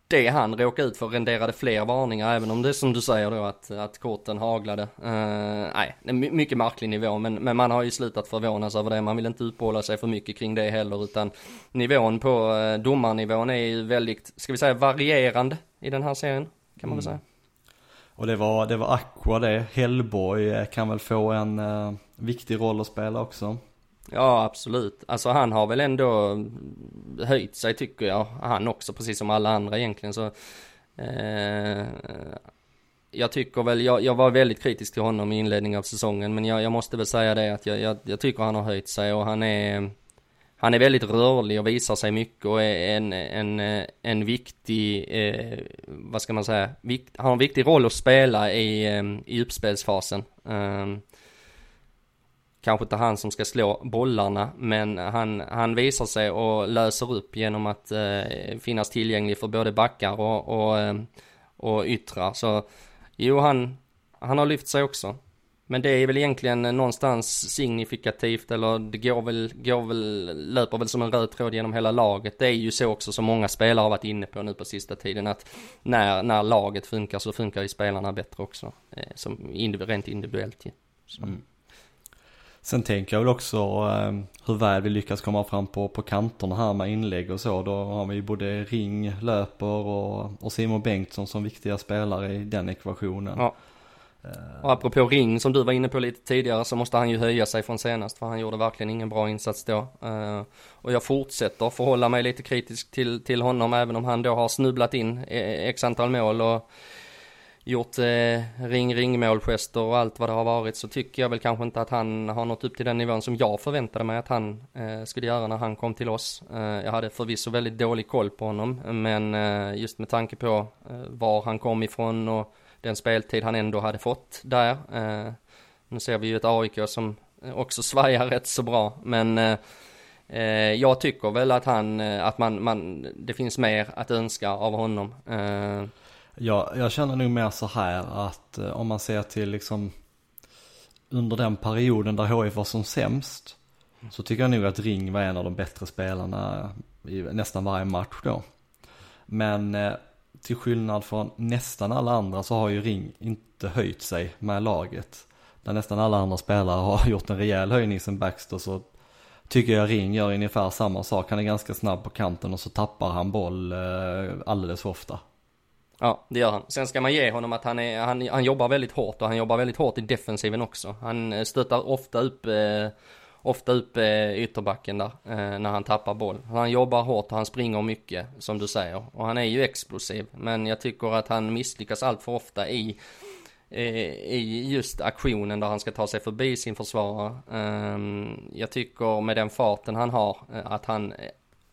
det han råkade ut för renderade fler varningar, även om det är som du säger då att, att korten haglade. Uh, nej, det är mycket märklig nivå, men, men man har ju slutat förvånas över det. Man vill inte uppehålla sig för mycket kring det heller, utan nivån på uh, domarnivån är ju väldigt, ska vi säga varierande i den här serien, kan man väl mm. säga. Och det var, det var Aqua det, Hellborg eh, kan väl få en uh, viktig roll att spela också. Ja, absolut. Alltså han har väl ändå höjt sig tycker jag. Han också, precis som alla andra egentligen. Så, eh, jag tycker väl, jag, jag, var väldigt kritisk till honom i inledningen av säsongen. Men jag, jag måste väl säga det att jag, jag, jag, tycker han har höjt sig och han är han är väldigt rörlig och visar sig mycket och är en, en, en viktig, eh, vad ska man säga, vikt, han har en viktig roll att spela i, eh, i uppspelsfasen. Eh, kanske inte han som ska slå bollarna, men han, han visar sig och löser upp genom att eh, finnas tillgänglig för både backar och, och, eh, och yttrar. Så jo, han, han har lyft sig också. Men det är väl egentligen någonstans signifikativt eller det går väl, går väl, löper väl som en röd tråd genom hela laget. Det är ju så också som många spelare har varit inne på nu på sista tiden att när, när laget funkar så funkar ju spelarna bättre också. Eh, som indiv rent individuellt ju. Mm. Sen tänker jag väl också eh, hur väl vi lyckas komma fram på, på kanterna här med inlägg och så. Då har vi både Ring, Löper och, och Simon Bengtsson som viktiga spelare i den ekvationen. Ja. Och apropå Ring som du var inne på lite tidigare så måste han ju höja sig från senast för han gjorde verkligen ingen bra insats då. Uh, och jag fortsätter förhålla mig lite kritisk till, till honom även om han då har snubblat in eh, x antal mål och gjort eh, ring-ring målgester och allt vad det har varit så tycker jag väl kanske inte att han har nått upp till den nivån som jag förväntade mig att han eh, skulle göra när han kom till oss. Eh, jag hade förvisso väldigt dålig koll på honom men eh, just med tanke på eh, var han kom ifrån och den speltid han ändå hade fått där. Eh, nu ser vi ju ett AIK som eh, också svajar rätt så bra men eh, eh, jag tycker väl att han, att man, man, det finns mer att önska av honom. Jag, jag känner nog mer så här att eh, om man ser till liksom under den perioden där HIF var som sämst så tycker jag nog att Ring var en av de bättre spelarna i nästan varje match då. Men eh, till skillnad från nästan alla andra så har ju Ring inte höjt sig med laget. Där nästan alla andra spelare har gjort en rejäl höjning sen Baxter så tycker jag Ring gör ungefär samma sak. Han är ganska snabb på kanten och så tappar han boll eh, alldeles för ofta. Ja, det gör han. Sen ska man ge honom att han, är, han, han jobbar väldigt hårt och han jobbar väldigt hårt i defensiven också. Han eh, stöttar ofta upp, eh, ofta upp eh, ytterbacken där eh, när han tappar boll. Han jobbar hårt och han springer mycket, som du säger. Och han är ju explosiv, men jag tycker att han misslyckas allt för ofta i eh, i just aktionen där han ska ta sig förbi sin försvarare. Ehm, jag tycker med den farten han har eh, att han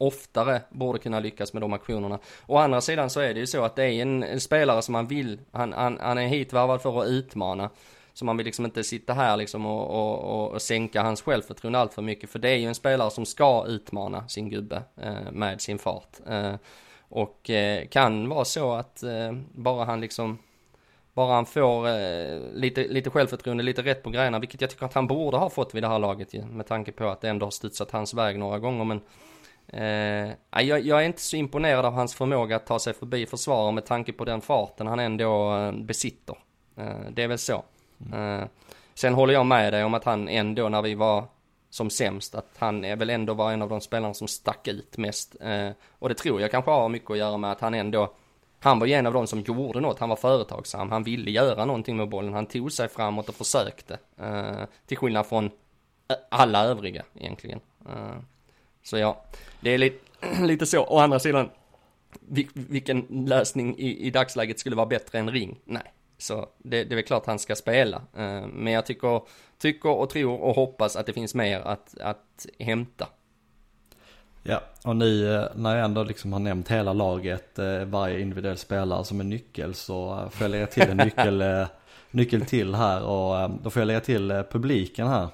oftare borde kunna lyckas med de aktionerna. Å andra sidan så är det ju så att det är en, en spelare som man vill, han, han, han är hitvärvad för att utmana. Så man vill liksom inte sitta här liksom och, och, och sänka hans självförtroende allt för mycket. För det är ju en spelare som ska utmana sin gubbe eh, med sin fart. Eh, och eh, kan vara så att eh, bara han liksom bara han får eh, lite, lite självförtroende, lite rätt på grejerna, vilket jag tycker att han borde ha fått vid det här laget ju, med tanke på att det ändå har studsat hans väg några gånger. Men eh, jag, jag är inte så imponerad av hans förmåga att ta sig förbi försvarare med tanke på den farten han ändå eh, besitter. Eh, det är väl så. Eh, sen håller jag med dig om att han ändå när vi var som sämst, att han är väl ändå var en av de spelarna som stack ut mest. Eh, och det tror jag kanske har mycket att göra med att han ändå han var ju en av de som gjorde något, han var företagsam, han ville göra någonting med bollen, han tog sig framåt och försökte. Eh, till skillnad från eh, alla övriga egentligen. Eh, så ja, det är lite, lite så. Å andra sidan, vil, vilken lösning i, i dagsläget skulle vara bättre än ring? Nej. Så det, det är väl klart han ska spela. Eh, men jag tycker, tycker och tror och hoppas att det finns mer att, att hämta. Ja, och nu eh, när jag ändå liksom har nämnt hela laget, eh, varje individuell spelare som en nyckel så får jag lägga till en nyckel, nyckel till här och då får jag lägga till publiken här.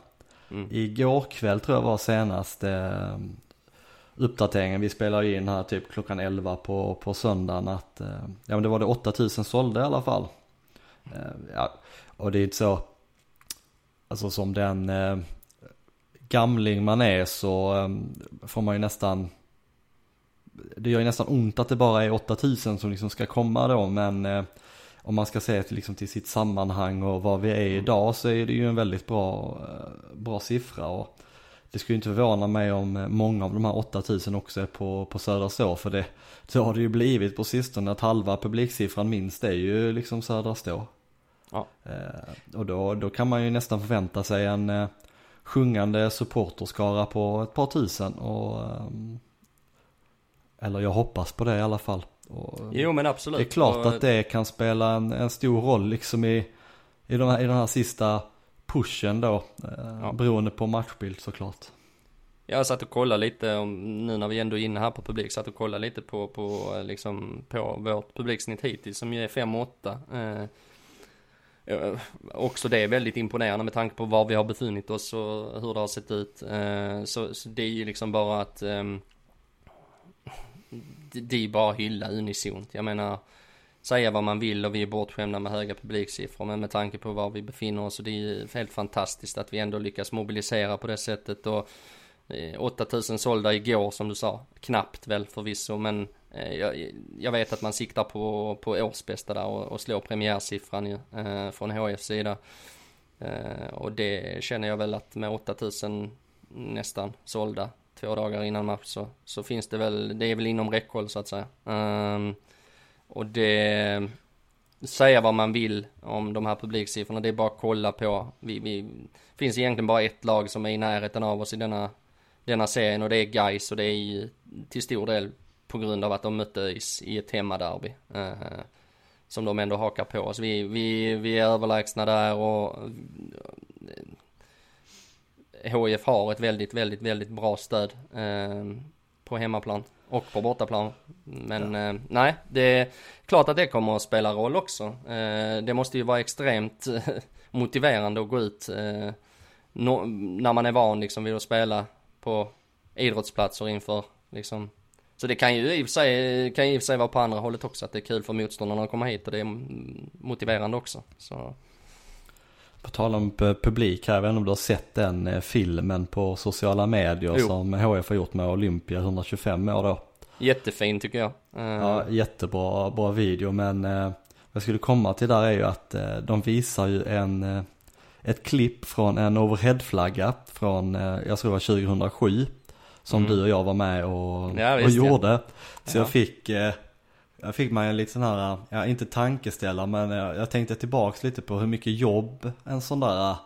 Mm. Igår kväll tror jag var senaste eh, uppdateringen, vi spelar ju in här typ klockan 11 på, på söndagen att, eh, ja men det var det 8000 sålde i alla fall. Eh, ja, och det är inte så, alltså som den eh, gamling man är så får man ju nästan Det gör ju nästan ont att det bara är 8000 som liksom ska komma då men eh, om man ska se till, liksom, till sitt sammanhang och vad vi är idag så är det ju en väldigt bra, eh, bra siffra och Det skulle ju inte förvåna mig om eh, många av de här 8000 också är på, på Södra Stå för det Så har det ju blivit på sistone att halva publiksiffran minst är ju liksom Södra Stå Ja. Eh, och då, då kan man ju nästan förvänta sig en eh, sjungande supporterskara på ett par tusen och ehm, Eller jag hoppas på det i alla fall. Och, Jo men absolut. det är klart Och- att det kan spela en, en stor roll liksom i, i, de här, i den här sista pushen då. Eh, Ja. Beroende på matchbild såklart. Jag satt och kollade lite om, nu när vi ändå är inne här på publik, satt och kollade lite på, på eh, liksom, på vårt publiksnitt hittills som ju är 5-8. Eh, eh, också det är väldigt imponerande med tanke på var vi har befunnit oss och hur det har sett ut. Eh, så, så det är ju liksom bara att ehm, det, är bara hylla unisont. Jag menar, säga vad man vill och vi är bortskämda med höga publiksiffror. Men med tanke på var vi befinner oss och det är ju helt fantastiskt att vi ändå lyckas mobilisera på det sättet. Och eh, 8000 sålda igår som du sa. Knappt väl förvisso men eh, jag, jag vet att man siktar på, på årsbästa där och, och slår premiärsiffran ju, eh, från HFs sida. Eh, och det känner jag väl att med 8000 nästan sålda två dagar innan match så, så finns det väl, det är väl inom räckhåll så att säga. Um, och det, säga vad man vill om de här publiksiffrorna, det är bara att kolla på. Vi, vi finns egentligen bara ett lag som är i närheten av oss i denna, denna serien och det är Gais och det är ju till stor del på grund av att de mötte ÖIS i ett hemmaderby. Uh, som de ändå hakar på oss. Vi, vi, vi är överlägsna där och HIF har ett väldigt, väldigt, väldigt bra stöd eh, på hemmaplan och på bortaplan. Men eh, nej, det är klart att det kommer att spela roll också. Eh, det måste ju vara extremt eh, motiverande att gå ut eh, nå- när man är van liksom vid att spela på idrottsplatser inför liksom så det kan ju i och för sig, kan ju i och för sig vara på andra hållet också, att det är kul för motståndarna att komma hit och det är motiverande också. Så, På tal om pu- publik här, jag vet inte om du har sett den eh, filmen på sociala medier Jo. som HF har gjort med Olympia 125 år då. jättefin tycker jag. Eh, Ja, jättebra bra video men eh, vad jag skulle komma till där är ju att eh, de visar ju en, eh, ett klipp från en overheadflagga från, eh, jag tror det var 2007. Som Mm. du och jag var med och, Ja, och visst, ja. gjorde. Så Ja. jag fick, jag fick man en lite sån här, ja inte tankeställare men jag, jag tänkte tillbaks lite på hur mycket jobb en sån där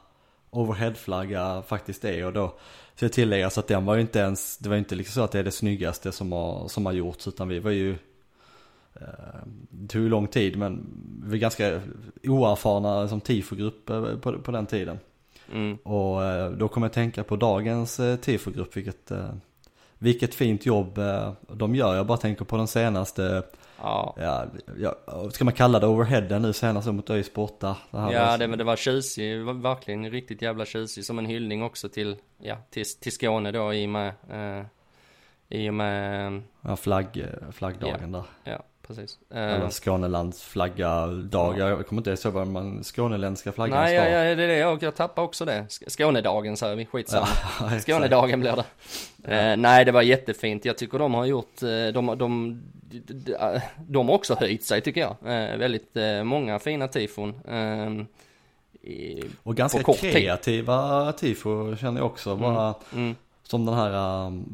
overheadflagga faktiskt är och då ska så att den var ju inte ens, det var ju inte liksom så att det är det snyggaste som har, som har gjorts utan vi var ju eh, det tog ju lång tid men vi var ganska oerfarna som tifogrupp eh, på, på den tiden. Mm. Och eh, då kommer jag tänka på dagens tifogrupp, vilket, vilket fint jobb de gör. Jag bara tänker på den senaste Ja. Ja, ja, ska man kalla det overheaden nu senast mot ÖIS borta? Det ja, det, men det var tjusig, verkligen riktigt jävla tjusig som en hyllning också till, ja, till, till Skåne då i och med, eh, i och med... Ja, flagg, flaggdagen ja, där. Ja, precis. Eller eh, Skånelands flagga-dag. Ja. Jag kommer inte ihåg vad man, skåneländska flaggans Nej. Nej, ja, det är det. Jag, jag tappar också det. Skånedagen säger vi, skitsamma. Ja, Skånedagen blir det. Ja. Eh, nej, det var jättefint. Jag tycker de har gjort, eh, de, de, de, de har också höjt sig tycker jag. Eh, väldigt eh, många fina tifon. Eh, i, och ganska kreativa tifo känner jag också. Mm. Bara, mm. Som den här um,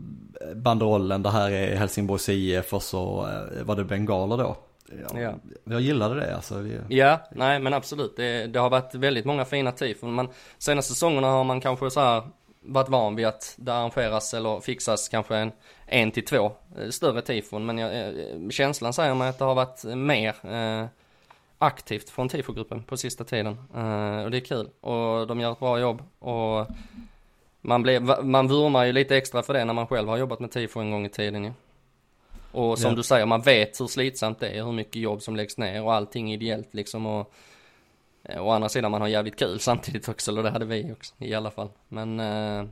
banderollen, det här är Helsingborgs IF och så uh, var det bengaler då. Ja, ja. Jag gillade det alltså. Ja, nej men absolut. Det, det, har varit väldigt många fina tifon. Men senaste säsongerna har man kanske så här varit van vid att det arrangeras eller fixas kanske en, en till två eh, större tifon. Men jag, eh, känslan säger mig att det har varit mer eh, aktivt från tifogruppen på sista tiden. Eh, och det är kul. Och de gör ett bra jobb. Och man, blev, man vurmar ju lite extra för det när man själv har jobbat med tifo en gång i tiden ju. Och som ja. du säger, man vet hur slitsamt det är, hur mycket jobb som läggs ner och allting ideellt liksom. Och, eh, å andra sidan man har jävligt kul samtidigt också, eller det hade vi också i alla fall. Men eh,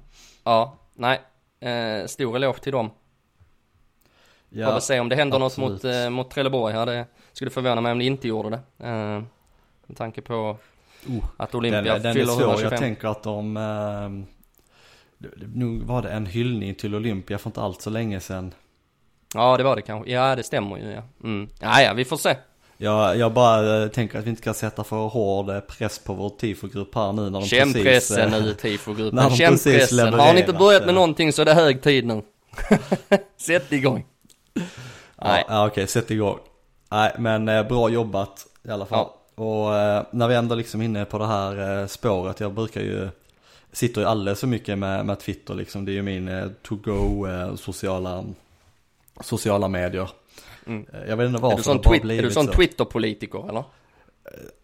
ja, nej, eh, stor eloge till dem. Ja, Får väl se om det händer absolut. något mot, eh, mot Trelleborg här. Det skulle förvåna mig om det inte gjorde det. Eh, med tanke på oh, att Olympia den, den fyller 125. Jag tänker att de eh, nu var det en hyllning till Olympia för inte allt så länge sedan. Ja, det var det kanske. Ja, det stämmer ju ja. Mm. Ja, ja, vi får se. Ja, jag bara äh, tänker att vi inte ska sätta för hård eh, press på vår tifogrupp här nu när de Känn precis... pressen äh, nu tifogruppen. Känn pressen. Har ni inte börjat med någonting så är det hög tid nu. Sätt igång. Nej. Ja, okej, okay, sätt igång. Nej, men bra jobbat i alla fall. Ja. Och när vi ändå liksom inne på det här spåret, jag brukar ju sitter ju alldeles för mycket med, med Twitter liksom. Det är ju min eh, to-go eh, sociala, sociala medier. Mm. Eh, jag vet inte varför är du sån, twi- är du sån Twitter-politiker eller?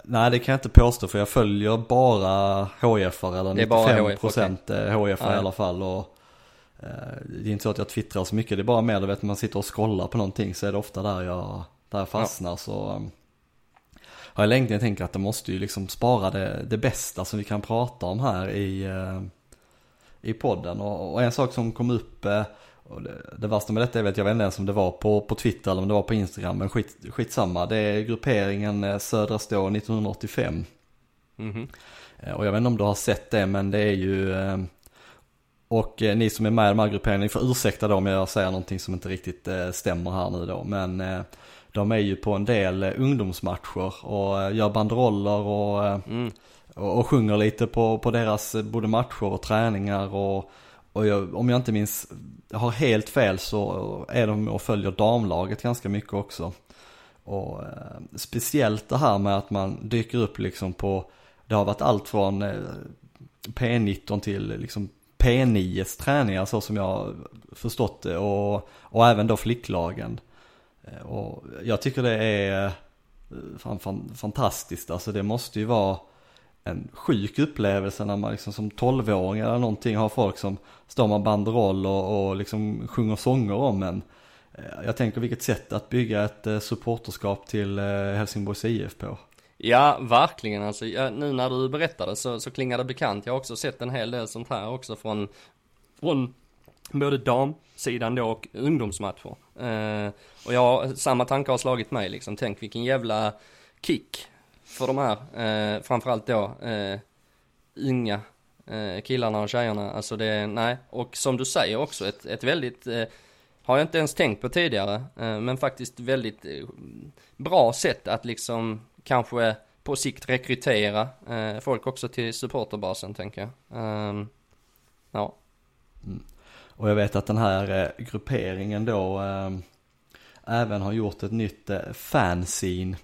Nej det kan jag inte påstå för jag följer bara HIF eller 95% HIF okay. i alla fall. Och, eh, det är inte så att jag twittrar så mycket, det är bara mer du vet man sitter och scrollar på någonting så är det ofta där jag, där jag fastnar. Ja. Så, har jag länge tänkt att det måste ju liksom spara det, det bästa som vi kan prata om här i, eh, i podden. Och, och en sak som kom upp, eh, och det, det värsta med detta är att jag vet inte ens om det var på, på Twitter eller om det var på Instagram, men skit, skitsamma. Det är grupperingen eh, Södra Stå 1985. Mm -hmm. Och jag vet inte om du har sett det, men det är ju och ni som är med i de här grupperingarna, ni får ursäkta då om jag säger någonting som inte riktigt stämmer här nu då. Men de är ju på en del eh, ungdomsmatcher och eh, gör banderoller och, eh, mm. och, och, sjunger lite på, på deras både matcher och träningar och, och jag, om jag inte minns, jag har helt fel så är de och följer damlaget ganska mycket också. Och speciellt det här med att man dyker upp liksom på, det har varit allt från P19 till liksom P9s träningar så som jag förstått det och, och även då flicklagen. Eh, och jag tycker det är eh, fan, fan, fantastiskt, alltså det måste ju vara en sjuk upplevelse när man liksom som tolvåring eller någonting har folk som står med banderoll och, och liksom sjunger sånger om en. Eh, jag tänker vilket sätt att bygga ett supporterskap till Helsingborgs IF på. Ja, verkligen alltså. Ja, nu när du berättade så, så klingar det bekant. Jag har också sett en hel del sånt här också från, från både sidan då och ungdomsmatcher. Eh, och jag, samma tankar har slagit mig liksom. Tänk vilken jävla kick för de här, eh, framförallt då eh, unga eh, killarna och tjejerna. Alltså det, nej. Och som du säger också, ett, ett väldigt, eh, har jag inte ens tänkt på tidigare, eh, men faktiskt väldigt eh, bra sätt att liksom kanske på sikt rekrytera eh, folk också till supporterbasen tänker jag. Ehm, ja. Mm. Och jag vet att den här grupperingen då även har gjort ett nytt eh, fanzine.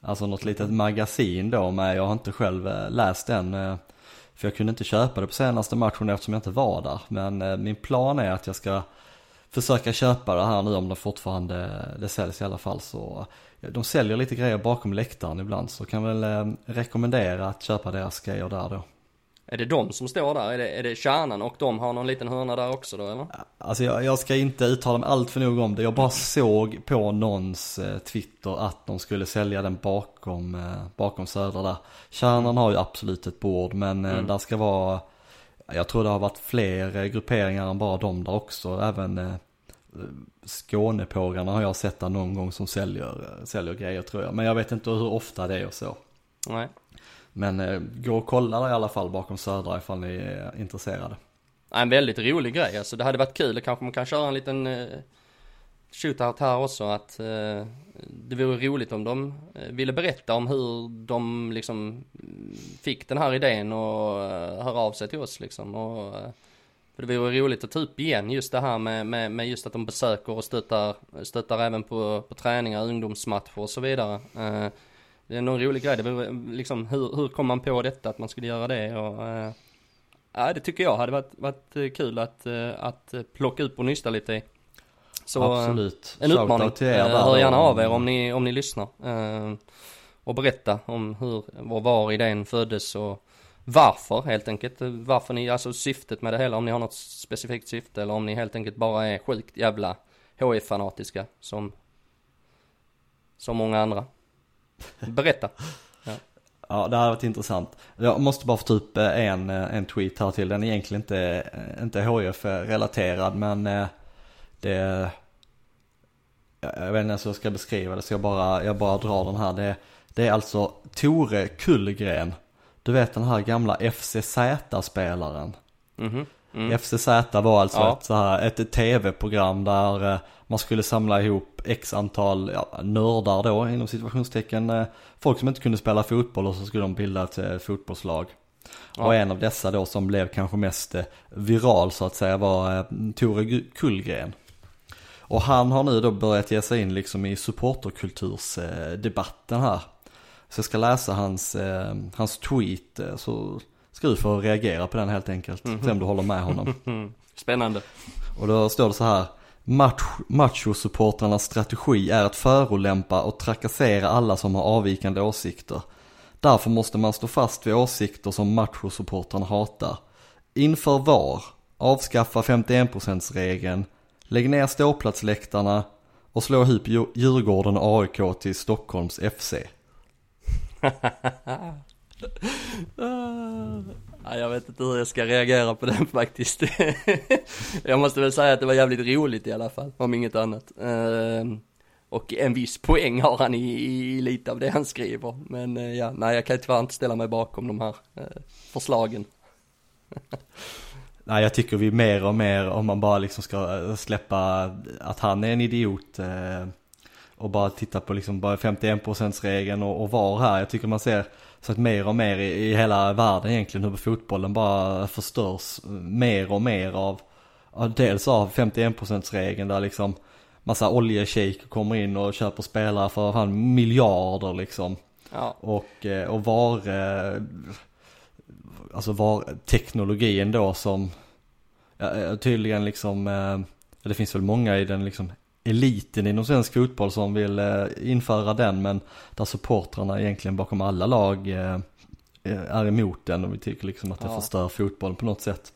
Alltså något litet magasin då med, jag har inte själv eh, läst den. Eh, för jag kunde inte köpa det på senaste matchen eftersom jag inte var där. Men eh, min plan är att jag ska försöka köpa det här nu om det fortfarande det säljs i alla fall. Så de säljer lite grejer bakom läktaren ibland så kan väl eh, rekommendera att köpa deras grejer där då. Är det de som står där? Är det, är det kärnan och de har någon liten hörna där också då eller? Alltså jag, jag ska inte uttala mig allt för nog om det. Jag bara såg på någons eh, Twitter att de skulle sälja den bakom, eh, bakom Södra där. Kärnan har ju absolut ett bord men eh, Mm. där ska vara, jag tror det har varit fler eh, grupperingar än bara de där också. Även eh, Skånepågarna har jag sett där någon gång som säljer, eh, säljer grejer tror jag. Men jag vet inte hur ofta det är och så. Nej. Men eh, gå och kolla där i alla fall bakom Södra ifall ni är intresserade. En väldigt rolig grej alltså. Det hade varit kul, kanske man kan köra en liten eh, shootout här också att eh, det vore roligt om de eh, ville berätta om hur de liksom mm, fick den här idén och eh, höra av sig till oss liksom. Och, eh, för det vore roligt att ta upp igen just det här med, med, med just att de besöker och stöttar, stöttar även på, på träningar, ungdomsmatcher och så vidare. Eh, det är nog en rolig grej, det vore liksom hur, hur kom man på detta att man skulle göra det och eh, Ja det tycker jag hade varit, varit eh, kul att, eh, att eh, plocka upp och nysta lite i. Så Absolut. en uppmaning. till er Hör gärna av er om ni, om ni lyssnar. Och berätta om hur och var idén föddes och varför helt enkelt. Varför ni, alltså syftet med det hela, om ni har något specifikt syfte eller om ni helt enkelt bara är sjukt jävla HIF-fanatiska som, som många andra. Berätta. Ja, det hade varit intressant. Jag måste bara få ta upp eh, en, eh, en tweet här till. Den är egentligen inte, eh, inte HIF-relaterad men det... Jag vet inte ens hur jag ska beskriva det så jag bara, jag bara drar den här. Det, det är alltså Tore Kullgren. Du vet den här gamla FCZ-spelaren. Mhm. Mm. FCZ var alltså Ja. ett, så här, ett tv-program där eh, man skulle samla ihop x antal ja, nördar då inom situationstecken. eh, Folk som inte kunde spela fotboll och så skulle de bilda ett eh, fotbollslag. Ja. Och en av dessa då som blev kanske mest viral så att säga var Tore Kullgren. Och han har nu då börjat ge sig in liksom i supporterkultursdebatten här. Så jag ska läsa hans, hans tweet så ska du få reagera på den helt enkelt. Se om du håller med honom. Mm. Spännande. Och då står det så här. Machosupportrarnas strategi är att förolämpa och trakassera alla som har avvikande åsikter. Därför måste man stå fast vid åsikter som machosupportrarna hatar. Inför VAR, avskaffa 51%-regeln, lägg ner ståplatsläktarna och slå ihop Djur- Djurgården och AIK till Stockholms FC. Ah. Ja, jag vet inte hur jag ska reagera på den faktiskt. jag måste väl säga att det var jävligt roligt i alla fall, om inget annat. Ehm, och en viss poäng har han i, i lite av det han skriver. Men eh, ja, nej jag kan tyvärr inte ställa mig bakom de här eh, förslagen. Nej jag tycker vi mer och mer om man bara liksom ska eh, släppa att han är en idiot och bara titta på liksom bara 51%-regeln och, och VAR här. Jag tycker man ser så att mer och mer i, i hela världen egentligen hur fotbollen bara förstörs mer och mer av, av dels av 51%-regeln där liksom massa oljeshejker kommer in och köper spelare för fan miljarder liksom. Ja, Och, eh, och var, eh, alltså var teknologin då som, ja, eh, tydligen liksom, det finns väl många i den liksom eliten inom svensk fotboll som vill eh, införa den men där supportrarna egentligen bakom alla lag eh, är emot den och vi tycker liksom att det Ja. förstör fotbollen på något sätt.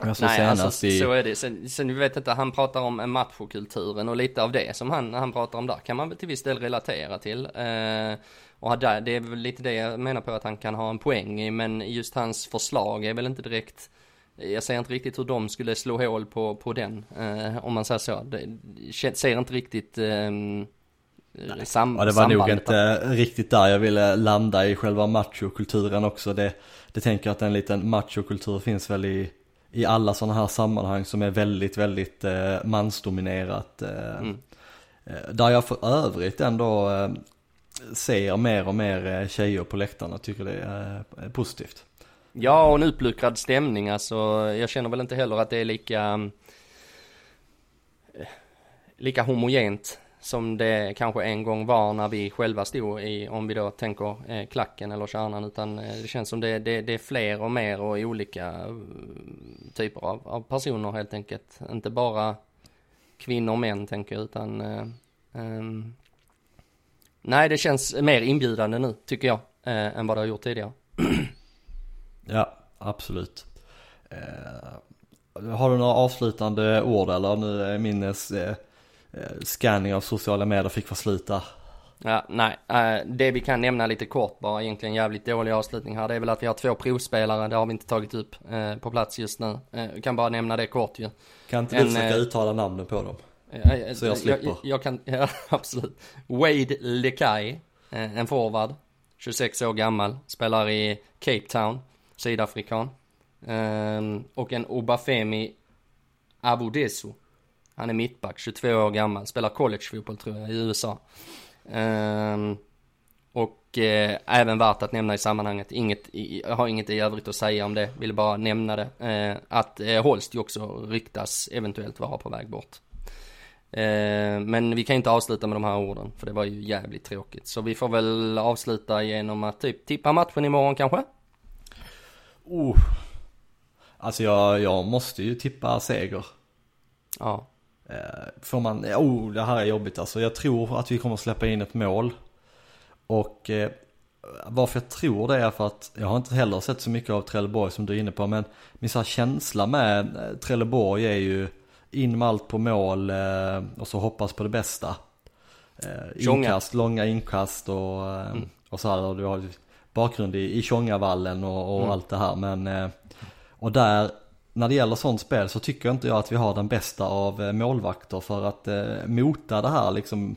Jag såg nej alltså i, så är det. Sen, sen vet inte, han pratar om en machokulturen och lite av det som han, han pratar om där kan man väl till viss del relatera till. Eh, och där, det är väl lite det jag menar på att han kan ha en poäng i, men just hans förslag är väl inte direkt jag ser inte riktigt hur de skulle slå hål på, på den, eh, om man säger så. Det, ser inte riktigt eh, sam, Ja det var nog inte riktigt där jag ville landa i själva machokulturen också. Det, det tänker jag att en liten machokultur finns väl i, i alla sådana här sammanhang som är väldigt, väldigt eh, mansdominerat. Eh, Mm. eh, där jag för övrigt ändå eh, ser mer och mer eh, tjejer på läktarna, tycker det är eh, positivt. Ja, och en uppluckrad stämning alltså. Jag känner väl inte heller att det är lika mm, eh, lika homogent som det kanske en gång var när vi själva stod i, om vi då tänker eh, klacken eller kärnan, utan eh, det känns som det, det, det är fler och mer och olika mm, typer av, av personer helt enkelt. Inte bara kvinnor och män tänker jag, utan eh, ehm, nej, det känns mer inbjudande nu tycker jag, eh, än vad det har gjort tidigare. Ja, absolut. Eh, har du några avslutande ord eller? Nu är min eh, eh, scanning av sociala medier fick där. Ja, nej, eh, det vi kan nämna lite kort bara, egentligen jävligt dålig avslutning här, det är väl att vi har två provspelare, det har vi inte tagit upp på plats just nu. Vi kan bara nämna det kort ju. Kan inte du försöka uttala namnen på dem? Så jag slipper. Jag, jag kan, ja absolut. Wade Lekai, en forward, 26 år gammal, spelar i Cape Town, sydafrikan. Um, och en Obafemi Abudesu. Han är mittback, 22 år gammal, spelar collegefotboll tror jag i USA. Um, ehm, och eh, även värt att nämna i sammanhanget, inget, jag har inget i övrigt att säga om det, vill bara nämna det. Eh, att eh, Holst ju också ryktas eventuellt vara på väg bort. Eh, men vi kan inte avsluta med de här orden, för det var ju jävligt tråkigt. Så vi får väl avsluta genom att typ tippa matchen imorgon kanske? Oh. Alltså jag, jag måste ju tippa seger. Ja. Eh, Får man, oh det här är jobbigt alltså. Jag tror att vi kommer släppa in ett mål. Och eh, varför jag tror det är för att jag har inte heller sett så mycket av Trelleborg som du är inne på. Men min så känsla med eh, Trelleborg är ju in med allt på mål eh, och så hoppas på det bästa. Eh, inkast, långa inkast och, eh, och så här. Och du har bakgrund i, i Tjongavallen och, och Mm. allt det här. Men, eh, och där, när det gäller sånt spel så tycker inte jag att vi har den bästa av eh, målvakter för att eh, mota det här liksom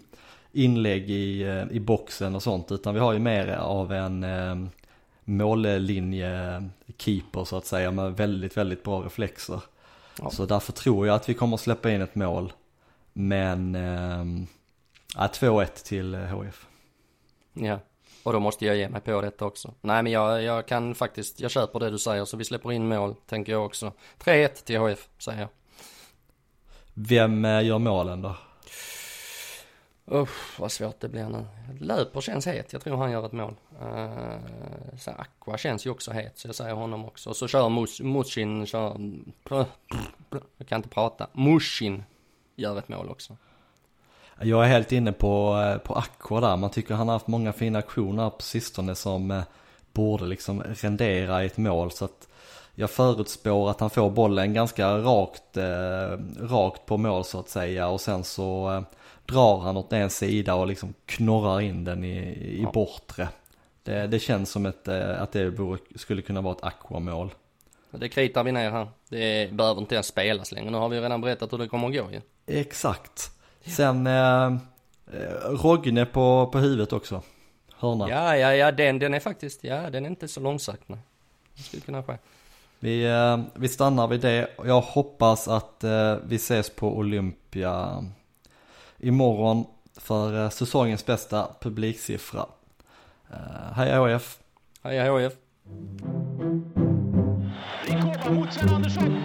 inlägg i, eh, i boxen och sånt. Utan vi har ju mer av en eh, mållinje-keeper så att säga med väldigt, väldigt bra reflexer. Ja. Så därför tror jag att vi kommer släppa in ett mål. Men, eh, ja, 2-1 till HF. Ja. Och då måste jag ge mig på detta också. Nej men jag, jag kan faktiskt, jag köper det du säger så vi släpper in mål, tänker jag också. 3-1 till HF, säger jag. Vem eh, gör målen då? Usch, vad svårt det blir nu. Löper känns het, jag tror han gör ett mål. Uh, så Aqua känns ju också het, så jag säger honom också. Och så kör Mus, Mushin, kör... Jag kan inte prata. Mushin gör ett mål också. Jag är helt inne på, eh, på Aqua där. Man tycker han har haft många fina aktioner på sistone som eh, borde liksom rendera i ett mål. Så att jag förutspår att han får bollen ganska rakt, eh, rakt på mål så att säga. Och sen så eh, drar han åt en sida och liksom knorrar in den i, i Ja. bortre. Det, det känns som ett, eh, att det vore, skulle kunna vara ett Aqua-mål. Det kritar vi ner här. Det behöver inte ens spelas längre. Nu har vi redan berättat hur det kommer att gå ju. Exakt. Sen eh, eh, Rogne på, på huvudet också. Hörna. Ja, ja, ja, den, den är faktiskt, ja, den är inte så långsökt nej. Skulle kunna ske. Vi, eh, vi stannar vid det och jag hoppas att eh, vi ses på Olympia imorgon för eh, säsongens bästa publiksiffra. Eh, Hej AIF! Hej, HF. Vi kommer mot Sven Andersson.